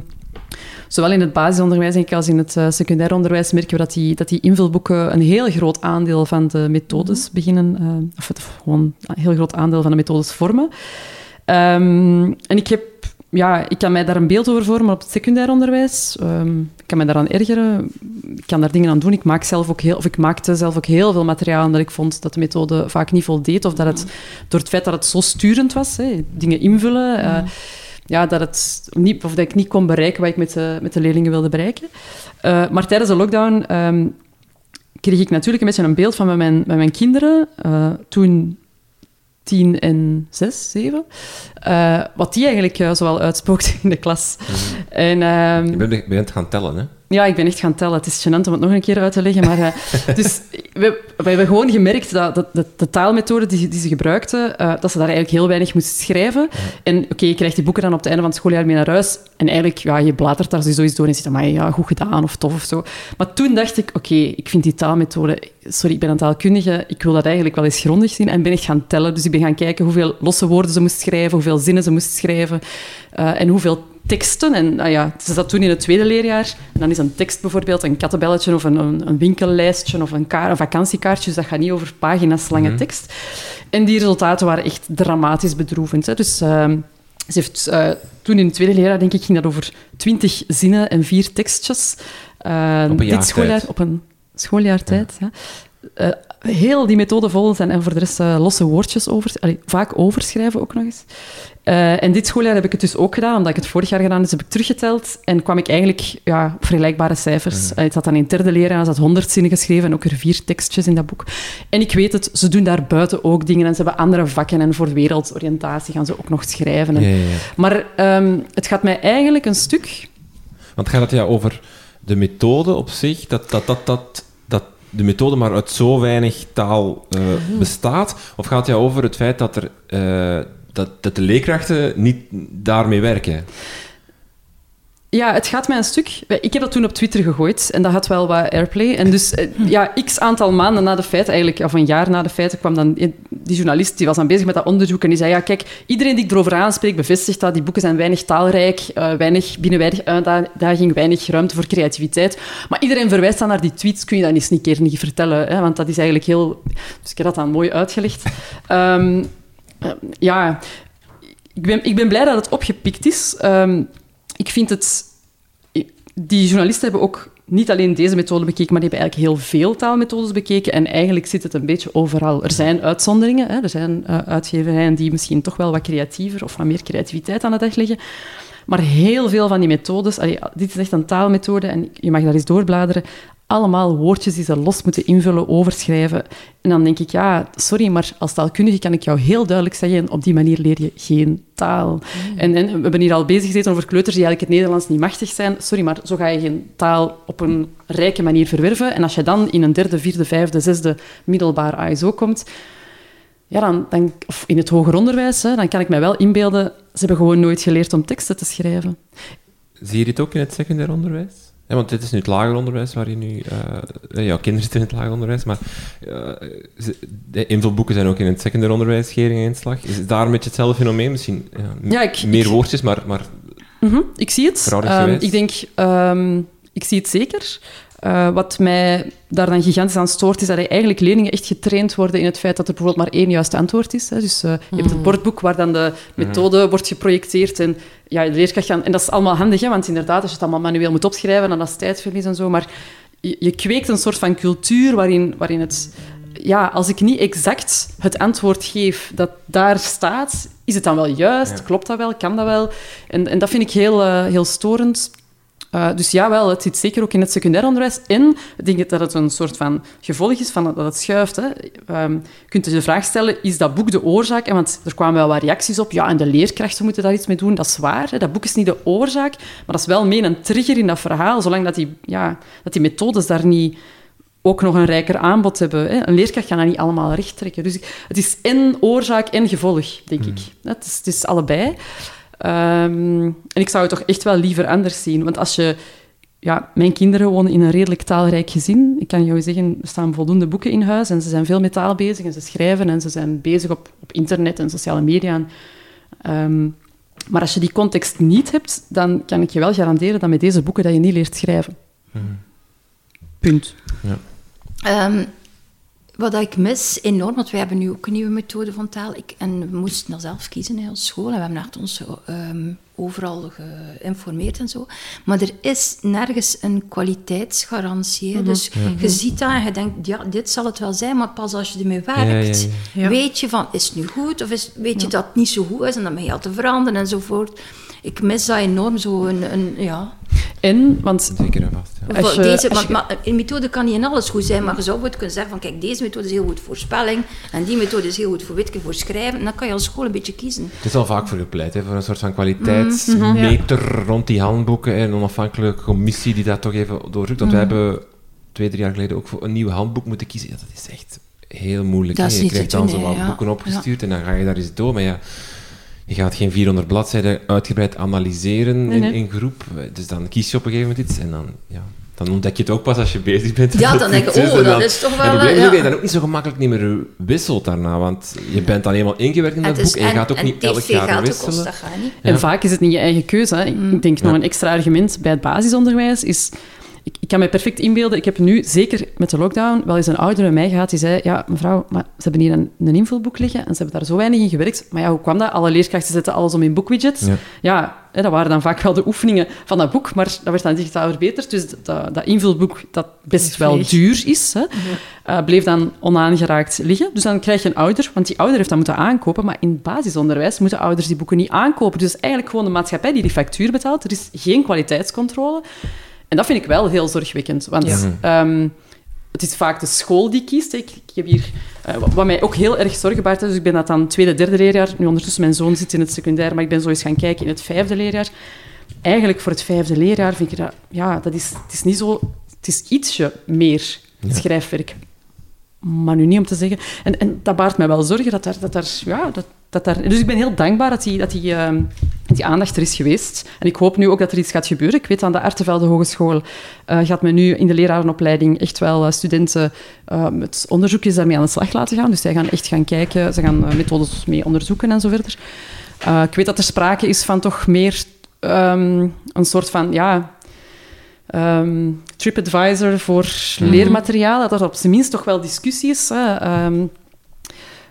zowel in het basisonderwijs denk ik, als in het eh, secundair onderwijs merken we dat die, dat die invulboeken een heel groot aandeel van de methodes beginnen, eh, of, het- gewoon een heel groot aandeel van de methodes vormen. Ehm, en ik heb ja, ik kan mij daar een beeld over vormen op het secundair onderwijs. Ehm, ik kan mij daaraan ergeren. Ik kan daar dingen aan doen. Ik, maak zelf ook heel, of ik maakte zelf ook heel veel materiaal omdat ik vond dat de methode vaak niet voldeed. Of dat het, door het feit dat het zo sturend was, hè, dingen invullen, eh, ja, dat, het niet, of dat ik niet kon bereiken wat ik met de, met de leerlingen wilde bereiken. Eh, maar tijdens de lockdown ehm, kreeg ik natuurlijk een beetje een beeld van met mijn, met mijn kinderen. eh, toen tien en zes, zeven. eh, wat die eigenlijk uh, zoal uitspookte in de klas. En, ehm, Je bent, bent gaan tellen, hè? ja, ik ben echt gaan tellen. Het is gênant om het nog een keer uit te leggen. Maar, uh, dus we, we hebben gewoon gemerkt dat, dat, dat de taalmethode die, die ze gebruikten, uh, dat ze daar eigenlijk heel weinig moesten schrijven. En oké, okay, je krijgt die boeken dan op het einde van het schooljaar mee naar huis. En eigenlijk, ja, je bladert daar sowieso eens door en zit maar ja, goed gedaan of tof of zo. Maar toen dacht ik, oké, okay, ik vind die taalmethode... Sorry, ik ben een taalkundige. Ik wil dat eigenlijk wel eens grondig zien. En ben ik gaan tellen. Dus ik ben gaan kijken hoeveel losse woorden ze moest schrijven, hoeveel zinnen ze moest schrijven uh, en hoeveel teksten. En nou ja, ze zat toen in het tweede leerjaar. En dan is een tekst bijvoorbeeld een kattenbelletje of een, een, een winkellijstje of een, kaart, een vakantiekaartje. Dus dat gaat niet over pagina's lange mm. tekst. En die resultaten waren echt dramatisch bedroevend. Hè. Dus uh, ze heeft uh, toen in het tweede leerjaar, denk ik, ging dat over twintig zinnen en vier tekstjes. Uh, op een dit schooljaar, op een schooljaartijd. Ja. Uh, heel die methode vol zijn en voor de rest uh, losse woordjes over, allee, vaak overschrijven ook nog eens. Uh, en dit schooljaar heb ik het dus ook gedaan, omdat ik het vorig jaar gedaan dus heb ik teruggeteld en kwam ik eigenlijk ja, op vergelijkbare cijfers. Ja. het zat dan in het derde leerjaar, er zat honderd zinnen geschreven en ook er vier tekstjes in dat boek. En ik weet het, ze doen daar buiten ook dingen en ze hebben andere vakken en voor wereldoriëntatie gaan ze ook nog schrijven. En, ja, ja, Maar um, het gaat mij eigenlijk een stuk... Want gaat het ja over de methode op zich, dat dat, dat, dat de methode maar uit zo weinig taal uh, mm. bestaat? Of gaat het ja over het feit dat, er, uh, dat, dat de leerkrachten niet daarmee werken? Ja, het gaat mij een stuk... Ik heb dat toen op Twitter gegooid en dat had wel wat airplay. En dus ja, x aantal maanden na de feiten, eigenlijk, of een jaar na de feiten, kwam dan die journalist, die was dan bezig met dat onderzoek en die zei, ja, kijk, iedereen die ik erover aanspreek bevestigt dat die boeken zijn weinig taalrijk, uh, weinig, binnen weinig uitdaging, weinig ruimte voor creativiteit. Maar iedereen verwijst dan naar die tweets, kun je dat eens een keer niet vertellen, hè? want dat is eigenlijk heel... Dus ik heb dat dan mooi uitgelegd. Um, uh, ja, ik ben, ik ben blij dat het opgepikt is. Um, ik vind het... Die journalisten hebben ook niet alleen deze methode bekeken, maar die hebben eigenlijk heel veel taalmethodes bekeken. En eigenlijk zit het een beetje overal. Er zijn uitzonderingen. Hè? Er zijn uh, uitgeverijen die misschien toch wel wat creatiever of wat meer creativiteit aan de dag leggen. Maar heel veel van die methodes... Dit is echt een taalmethode en je mag daar eens doorbladeren. Allemaal woordjes die ze los moeten invullen, overschrijven. En dan denk ik, ja, sorry, maar als taalkundige kan ik jou heel duidelijk zeggen, op die manier leer je geen taal. Mm. En, en we hebben hier al bezig gezeten over kleuters die eigenlijk het Nederlands niet machtig zijn. Sorry, maar zo ga je geen taal op een rijke manier verwerven. En als je dan in een derde, vierde, vijfde, zesde middelbaar ASO komt, ja, dan, dan, of in het hoger onderwijs, hè, dan kan ik mij wel inbeelden, ze hebben gewoon nooit geleerd om teksten te schrijven. Zie je dit ook in het secundair onderwijs? Ja, want dit is nu het lager onderwijs waar je nu... eh jouw kinderen zitten in het lager onderwijs, maar ze- de invulboeken zijn ook in het secundair onderwijs, schering en inslag. Is het daar een beetje hetzelfde fenomeen? Misschien ja, Ja, ik- meer ik- woordjes, maar, maar Mhm, ik zie het. Ehm, ik denk, ehm, ik zie het zeker. Eh, wat mij daar dan gigantisch aan stoort, is dat eigenlijk leerlingen echt getraind worden in het feit dat er bijvoorbeeld maar één juist antwoord is. Hè. Dus eh, je hebt het bordboek waar dan de methode wordt geprojecteerd en ja, de leerkracht gaan... En dat is allemaal handig, hè, want inderdaad, als je het allemaal manueel moet opschrijven, dan is tijdverlies en zo. Maar je, je kweekt een soort van cultuur waarin, waarin het... Ja, als ik niet exact het antwoord geef dat daar staat, is het dan wel juist? Klopt dat wel? Kan dat wel? En, en dat vind ik heel, eh, heel storend. Uh, dus ja, wel, het zit zeker ook in het secundair onderwijs. En ik denk dat het een soort van gevolg is van dat het schuift. Hè. Um, je kunt je de vraag stellen, is dat boek de oorzaak? En want er kwamen wel wat reacties op. Ja, en de leerkrachten moeten daar iets mee doen. Dat is waar. Hè. Dat boek is niet de oorzaak. Maar dat is wel mee een trigger in dat verhaal. Zolang dat die, ja, dat die methodes daar niet ook nog een rijker aanbod hebben. Hè. Een leerkracht kan dat niet allemaal recht trekken. Dus het is en oorzaak en gevolg, denk ik. Het is, het is allebei. Um, en ik zou het toch echt wel liever anders zien. Want als je... Ja, mijn kinderen wonen in een redelijk taalrijk gezin. Ik kan jou zeggen, er staan voldoende boeken in huis en ze zijn veel met taal bezig en ze schrijven en ze zijn bezig op, op internet en sociale media. Um, maar als je die context niet hebt, dan kan ik je wel garanderen dat met deze boeken dat je niet leert schrijven. Hmm. Punt. Ja. Um, wat ik mis enorm, want wij hebben nu ook een nieuwe methode van taal. Ik, en we moesten dat zelf kiezen in onze school. En we hebben echt ons um, overal geïnformeerd en zo. Maar er is nergens een kwaliteitsgarantie. Mm -hmm. Dus je ziet dat en je denkt, ja, dit zal het wel zijn. Maar pas als je ermee werkt, ja, ja, weet je van, is het nu goed? Of is, weet je dat het niet zo goed is en dan ben je al te veranderen enzovoort. Ik mis dat enorm, zo een, een ja... En, want... Zeker en vast, Je, deze, want, je... maar, een methode kan niet in alles goed zijn, maar je zou kunnen zeggen van, kijk, deze methode is heel goed voor spelling en die methode is heel goed voor witke, voor schrijven. En dan kan je als school een beetje kiezen. Het is al vaak voor gepleit, hè, voor een soort van kwaliteitsmeter mm -hmm. rond die handboeken en een onafhankelijke commissie die dat toch even doorzoekt. Want mm -hmm. we hebben twee, drie jaar geleden ook voor een nieuw handboek moeten kiezen. Ja, dat is echt heel moeilijk. Dat is je krijgt dan zo wat ja. boeken opgestuurd en dan ga je daar eens door. Maar ja, je gaat geen 400 bladzijden uitgebreid analyseren Nee, nee. In, in groep. Dus dan kies je op een gegeven moment iets en dan, ja, dan ontdek je het ook pas als je bezig bent. Ja, dan denk je, oh, En dat dan- is toch En wel... het probleem is ja. je dan ook niet zo gemakkelijk niet meer wisselt daarna, want je bent dan eenmaal ingewerkt in dat boek en je gaat ook en niet elk jaar wisselen. dat gaat niet. En vaak is het niet je eigen keuze. Hè. Ik- Ik denk nog een extra argument bij het basisonderwijs is... Ik, ik kan me perfect inbeelden, ik heb nu, zeker met de lockdown, wel eens een ouder bij mij gehad die zei, ja, mevrouw, maar ze hebben hier een, een invulboek liggen en ze hebben daar zo weinig in gewerkt. Maar ja, hoe kwam dat? Alle leerkrachten zetten alles om in boekwidgets. Ja. Ja, hè, dat waren dan vaak wel de oefeningen van dat boek, maar dat werd dan digitaal verbeterd. Dus dat, dat invulboek, dat best wel duur is, hè, eh, bleef dan onaangeraakt liggen. Dus dan krijg je een ouder, want die ouder heeft dat moeten aankopen, maar in het basisonderwijs moeten ouders die boeken niet aankopen. Dus eigenlijk gewoon de maatschappij die die factuur betaalt. Er is geen kwaliteitscontrole. En dat vind ik wel heel zorgwekkend, want Ja. ehm, het is vaak de school die kiest. Ik, ik heb hier, eh, wat- wat mij ook heel erg zorgen baart, dus ik ben dat dan tweede, derde leerjaar. Nu ondertussen, mijn zoon zit in het secundair, maar ik ben zo eens gaan kijken in het vijfde leerjaar. Eigenlijk voor het vijfde leerjaar vind ik dat, ja, dat is, het is niet zo, het is ietsje meer schrijfwerk. Maar nu niet om te zeggen. En, en dat baart mij wel zorgen dat daar, dat daar, ja, dat, dat daar... Dus ik ben heel dankbaar dat die, dat die, ehm, die aandacht er is geweest. En ik hoop nu ook dat er iets gaat gebeuren. Ik weet aan de Artevelde Hogeschool eh, gaat men nu in de lerarenopleiding echt wel eh, studenten eh, met onderzoekjes daarmee aan de slag laten gaan. Dus zij gaan echt gaan kijken, ze gaan eh, methodes mee onderzoeken en zo verder. Ik weet dat er sprake is van toch meer ehm, een soort van, ja... ehm, TripAdvisor voor leermateriaal, dat er op zijn minst toch wel discussie is. Hè. Ehm,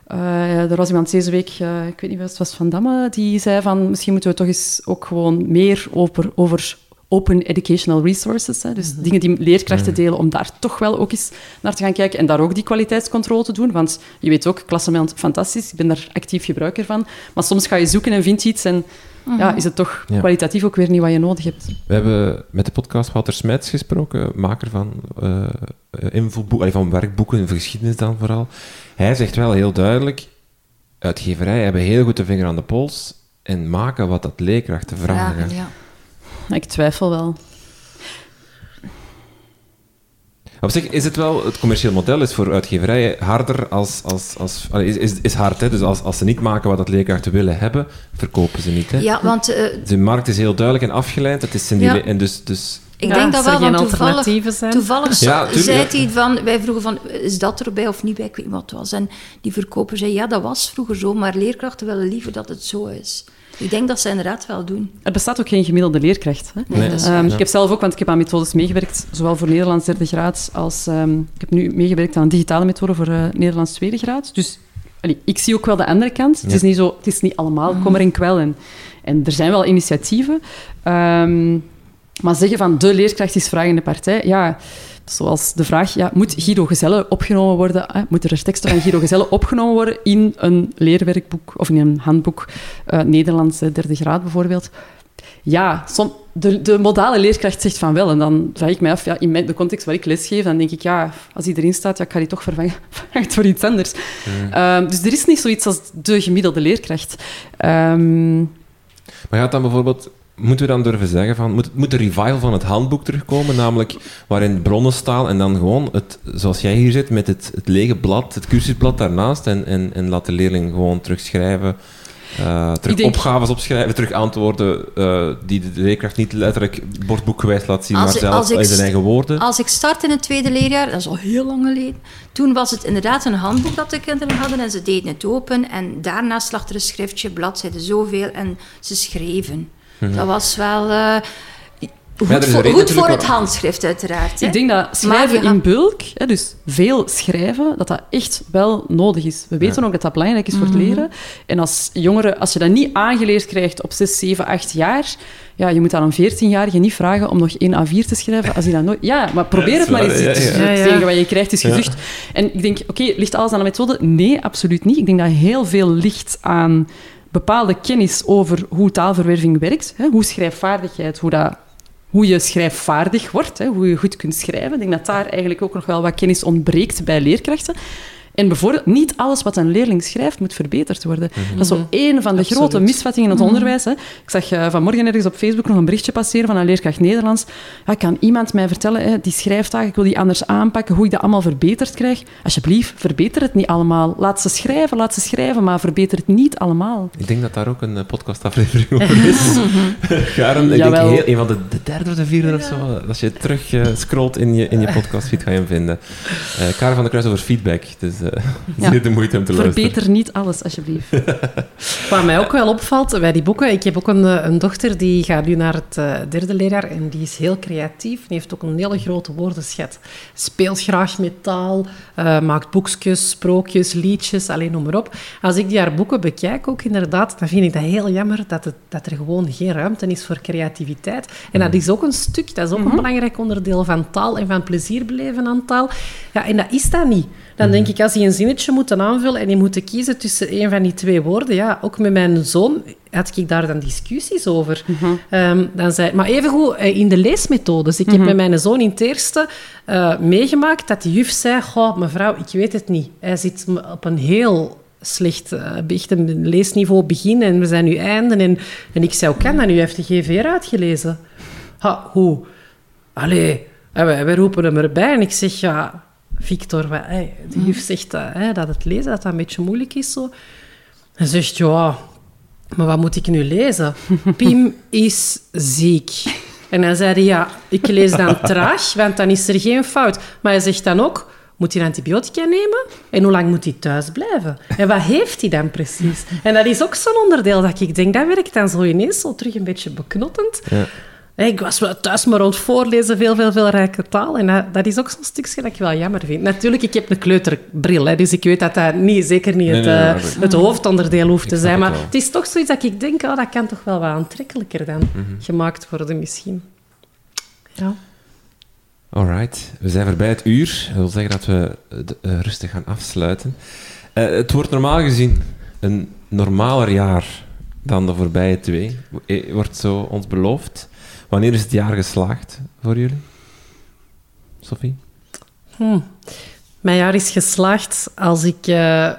eh, er was iemand deze week, eh, ik weet niet of het was Van Damme, die zei van misschien moeten we toch eens ook gewoon meer over, over open educational resources. Hè, dus dingen die leerkrachten delen, om daar toch wel ook eens naar te gaan kijken en daar ook die kwaliteitscontrole te doen. Want je weet ook, klassement fantastisch, ik ben daar actief gebruiker van. Maar soms ga je zoeken en vind je iets en ja, is het toch Ja. kwalitatief ook weer niet wat je nodig hebt. We hebben met de podcast Wouter Smets gesproken, maker van, invoelboek- allee, van werkboeken, in geschiedenis dan vooral. Hij zegt wel heel duidelijk, uitgeverijen hebben heel goed de vinger aan de pols en maken wat dat leerkrachten vragen. Vragen, ja. Ik twijfel wel. Op zich is het wel, het commercieel model is voor uitgeverijen harder als, als, als is, is, is hard. Hè? Dus als, als ze niet maken wat dat leerkrachten willen hebben, verkopen ze niet. Hè? ja, want eh, De markt is heel duidelijk en afgeleid. Het is in die Ja. le- en dus, dus ik Ja, denk dat wel, want toevallig, zijn. toevallig Ja, zei ja. hij van, wij vroegen van, is dat erbij of niet bij, ik weet niet wat het was. En die verkoper zei, ja, dat was vroeger zo, maar leerkrachten willen liever dat het zo is. Ik denk dat ze inderdaad wel doen. Er bestaat ook geen gemiddelde leerkracht. Hè? Nee, dat is Ehm, waar. Ik heb zelf ook, want ik heb aan methodes meegewerkt, zowel voor Nederlands derde graad als... ehm, ik heb nu meegewerkt aan digitale methode voor eh, Nederlands tweede graad. Dus allee, ik zie ook wel de andere kant. Het, is niet zo, het is niet allemaal kommer en kwel. En, en er zijn wel initiatieven. Ehm, maar zeggen van de leerkracht is vragende partij, ja... Zoals de vraag, ja, moet Guido Gezelle opgenomen worden? Hè? Moeten er teksten van Guido Gezelle opgenomen worden in een leerwerkboek of in een handboek, eh Nederlands eh, derde graad bijvoorbeeld? Ja, som, de, de modale leerkracht zegt van wel. En dan vraag ik mij af, ja, in mijn, de context waar ik lesgeef, dan denk ik, ja, als die erin staat, ja, ik ga die toch vervangen vervangen voor iets anders. Ehm, dus er is niet zoiets als de gemiddelde leerkracht. Ehm, Maar gaat dan bijvoorbeeld, moeten we dan durven zeggen van, moet, moet de revival van het handboek terugkomen, namelijk waarin bronnen staan en dan gewoon, het, zoals jij hier zit, met het, het lege blad, het cursusblad daarnaast en, en, en laat de leerling gewoon terugschrijven, eh terug denk- opgaves opschrijven, terug antwoorden eh, die de leerkracht niet letterlijk bordboekgewijs laat zien, maar ik- zelf in zijn eigen woorden. Als ik start in het tweede leerjaar, dat is al heel lang geleden, toen was het inderdaad een handboek dat de kinderen hadden en ze deden het open en daarnaast lag er een schriftje, bladzijde zoveel en ze schreven. Dat was wel eh, goed, Mhm. voor, goed het handschrift uiteraard. hè. ik denk dat schrijven in bulk, hè, dus veel schrijven, dat dat echt wel nodig is. We weten ook dat dat belangrijk is voor het leren. En als jongeren, als je dat niet aangeleerd krijgt op 6, 7, 8 jaar, ja, je moet aan een 14-jarige niet vragen om nog één A4 te schrijven als hij dat nooit... Ja, maar probeer Ja, het maar eens. Het enige wat je krijgt is gezucht. En ik denk, oké, ligt alles aan de methode? Nee, absoluut niet. Ik denk dat heel veel ligt aan bepaalde kennis over hoe taalverwerving werkt, hè, hoe schrijfvaardigheid, hoe, dat, hoe je schrijfvaardig wordt, hè, hoe je goed kunt schrijven. Ik denk dat daar eigenlijk ook nog wel wat kennis ontbreekt bij leerkrachten. En bijvoorbeeld, niet alles wat een leerling schrijft moet verbeterd worden. Dat is zo één van de grote misvattingen in het onderwijs. Hè. Ik zag eh, vanmorgen ergens op Facebook nog een berichtje passeren van een leerkracht Nederlands. Ja, kan iemand mij vertellen, hè, die schrijftaak, ik wil die anders aanpakken, hoe ik dat allemaal verbeterd krijg? Alsjeblieft, verbeter het niet allemaal. Laat ze schrijven, laat ze schrijven, maar verbeter het niet allemaal. Ik denk dat daar ook een eh, podcastaflevering over is. Garen, ik denk Jawel. heel, een van de, de derde of de vierde of zo. Als je terug eh, scrolt in je, in je podcastfeed, ga je hem vinden. Eh Karen van der Kruis over feedback. Dus eh Ja. zeer de moeite om te luisteren. Verbeter niet alles, alsjeblieft. Wat mij ook wel opvalt bij die boeken, ik heb ook een, eh, een dochter die gaat nu naar het eh, derde leerjaar en die is heel creatief. Die heeft ook een hele grote woordenschat. Speelt graag met taal, eh, maakt boekjes, sprookjes, liedjes, alleen noem maar op. Als ik die haar boeken bekijk ook inderdaad, dan vind ik dat heel jammer dat, het, dat er gewoon geen ruimte is voor creativiteit. En dat is ook een stuk, dat is ook een belangrijk onderdeel van taal en van plezier beleven aan taal. Ja, en dat is dat niet. Dan denk ik, als die een zinnetje moeten aanvullen en die moeten kiezen tussen een van die twee woorden, ja, ook met mijn zoon had ik daar dan discussies over. Ehm, dan zei, maar evengoed eh, in de leesmethodes. Ik heb met mijn zoon in het eerste eh, meegemaakt dat de juf zei, goh, mevrouw, ik weet het niet. Hij zit op een heel slecht, eh, echt een leesniveau begin en we zijn nu einde. En, en ik zei, hoe kan dat nu? Hij heeft de GVR uitgelezen. Ha, hoe? Allee, en wij, wij roepen hem erbij en ik zeg, ja, Victor, wat, hey, de juf zegt dat, dat het lezen dat dat een beetje moeilijk is. Zo. Hij zegt, ja, maar wat moet ik nu lezen? Pim is ziek. En dan zei hij, ja, ik lees dan traag, want dan is er geen fout. Maar hij zegt dan ook, moet hij antibiotica nemen? En hoe lang moet hij thuis blijven? En wat heeft hij dan precies? En dat is ook zo'n onderdeel dat ik denk, dat werkt dan zo ineens zo terug een beetje beknottend. Ik was wel thuis maar rond voorlezen, veel, veel, veel rijke taal. En dat, dat is ook zo'n stukje dat ik wel jammer vind. Natuurlijk, ik heb een kleuterbril, hè, dus ik weet dat dat niet, zeker niet Nee, het, nee, eh, het hoofdonderdeel hoeft te zijn. Maar het is toch zoiets dat ik denk, oh, dat kan toch wel wat aantrekkelijker dan Mhm. gemaakt worden misschien. Ja. Alright, we zijn voorbij het uur. Dat wil zeggen dat we de, uh, rustig gaan afsluiten. Uh, het wordt normaal gezien een normaler jaar dan de voorbije twee. Wordt zo ons beloofd. Wanneer is het jaar geslaagd voor jullie? Sophie? Hm. Mijn jaar is geslaagd als ik uh,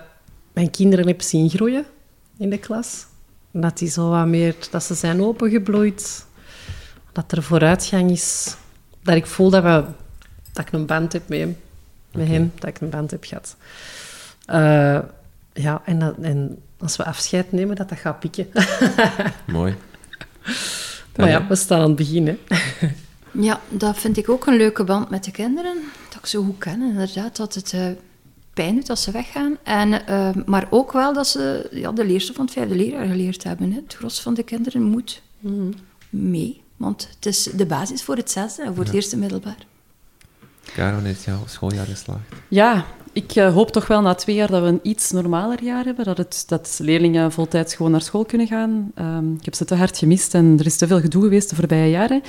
mijn kinderen heb zien groeien in de klas. Dat die zo wat meer, dat ze zijn opengebloeid. Dat er vooruitgang is. Dat ik voel dat, we, dat ik een band heb met hem. Met okay. hem, dat ik een band heb gehad. Uh, ja, en, dat, en als we afscheid nemen, dat dat gaat pikken. Mooi. Maar ja, we staan aan het begin, hè. Ja, dat vind ik ook een leuke band met de kinderen. Dat ik zo goed ken, inderdaad. Dat het uh, pijn doet als ze weggaan. En, uh, maar ook wel dat ze ja, de leerstof van het vijfde leerjaar geleerd hebben. Hè. Het gros van de kinderen moet mm. mee. Want het is de basis voor het zesde en voor ja. het eerste middelbaar. Karen, is jouw schooljaar geslaagd? Ja, ik uh, hoop toch wel na twee jaar dat we een iets normaler jaar hebben. Dat, het, dat leerlingen voltijds gewoon naar school kunnen gaan. Um, ik heb ze te hard gemist en er is te veel gedoe geweest de voorbije jaren.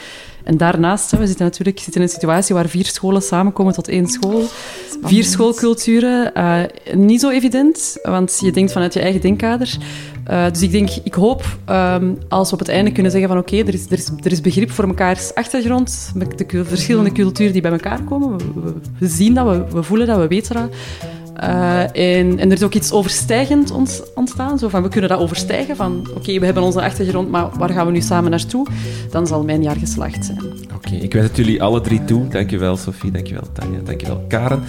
En daarnaast, we zitten natuurlijk zitten in een situatie waar vier scholen samenkomen tot één school. Vier schoolculturen. Uh, niet zo evident, want je denkt vanuit je eigen denkkader. Uh, dus ik denk, ik hoop um, als we op het einde kunnen zeggen van oké, er, is, er, is, er is begrip voor mekaars achtergrond, met de verschillende culturen die bij elkaar komen. We, we, we zien dat, we, we, voelen dat, we weten dat. En, en, er is ook iets overstijgend ontstaan. Zo van, we kunnen dat overstijgen. Van, oké, we hebben onze achtergrond, maar waar gaan we nu samen naartoe? Dan zal mijn jaar geslaagd zijn. Oké, ik wens het jullie alle drie toe. Dankjewel, Sophie. Dankjewel, Tanja. Dankjewel, Karen.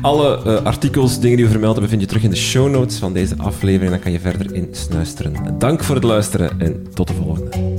Alle uh, artikels, dingen die we vermelden, bevind je terug in de show notes van deze aflevering. Dan kan je verder in snuisteren. Dank voor het luisteren en tot de volgende.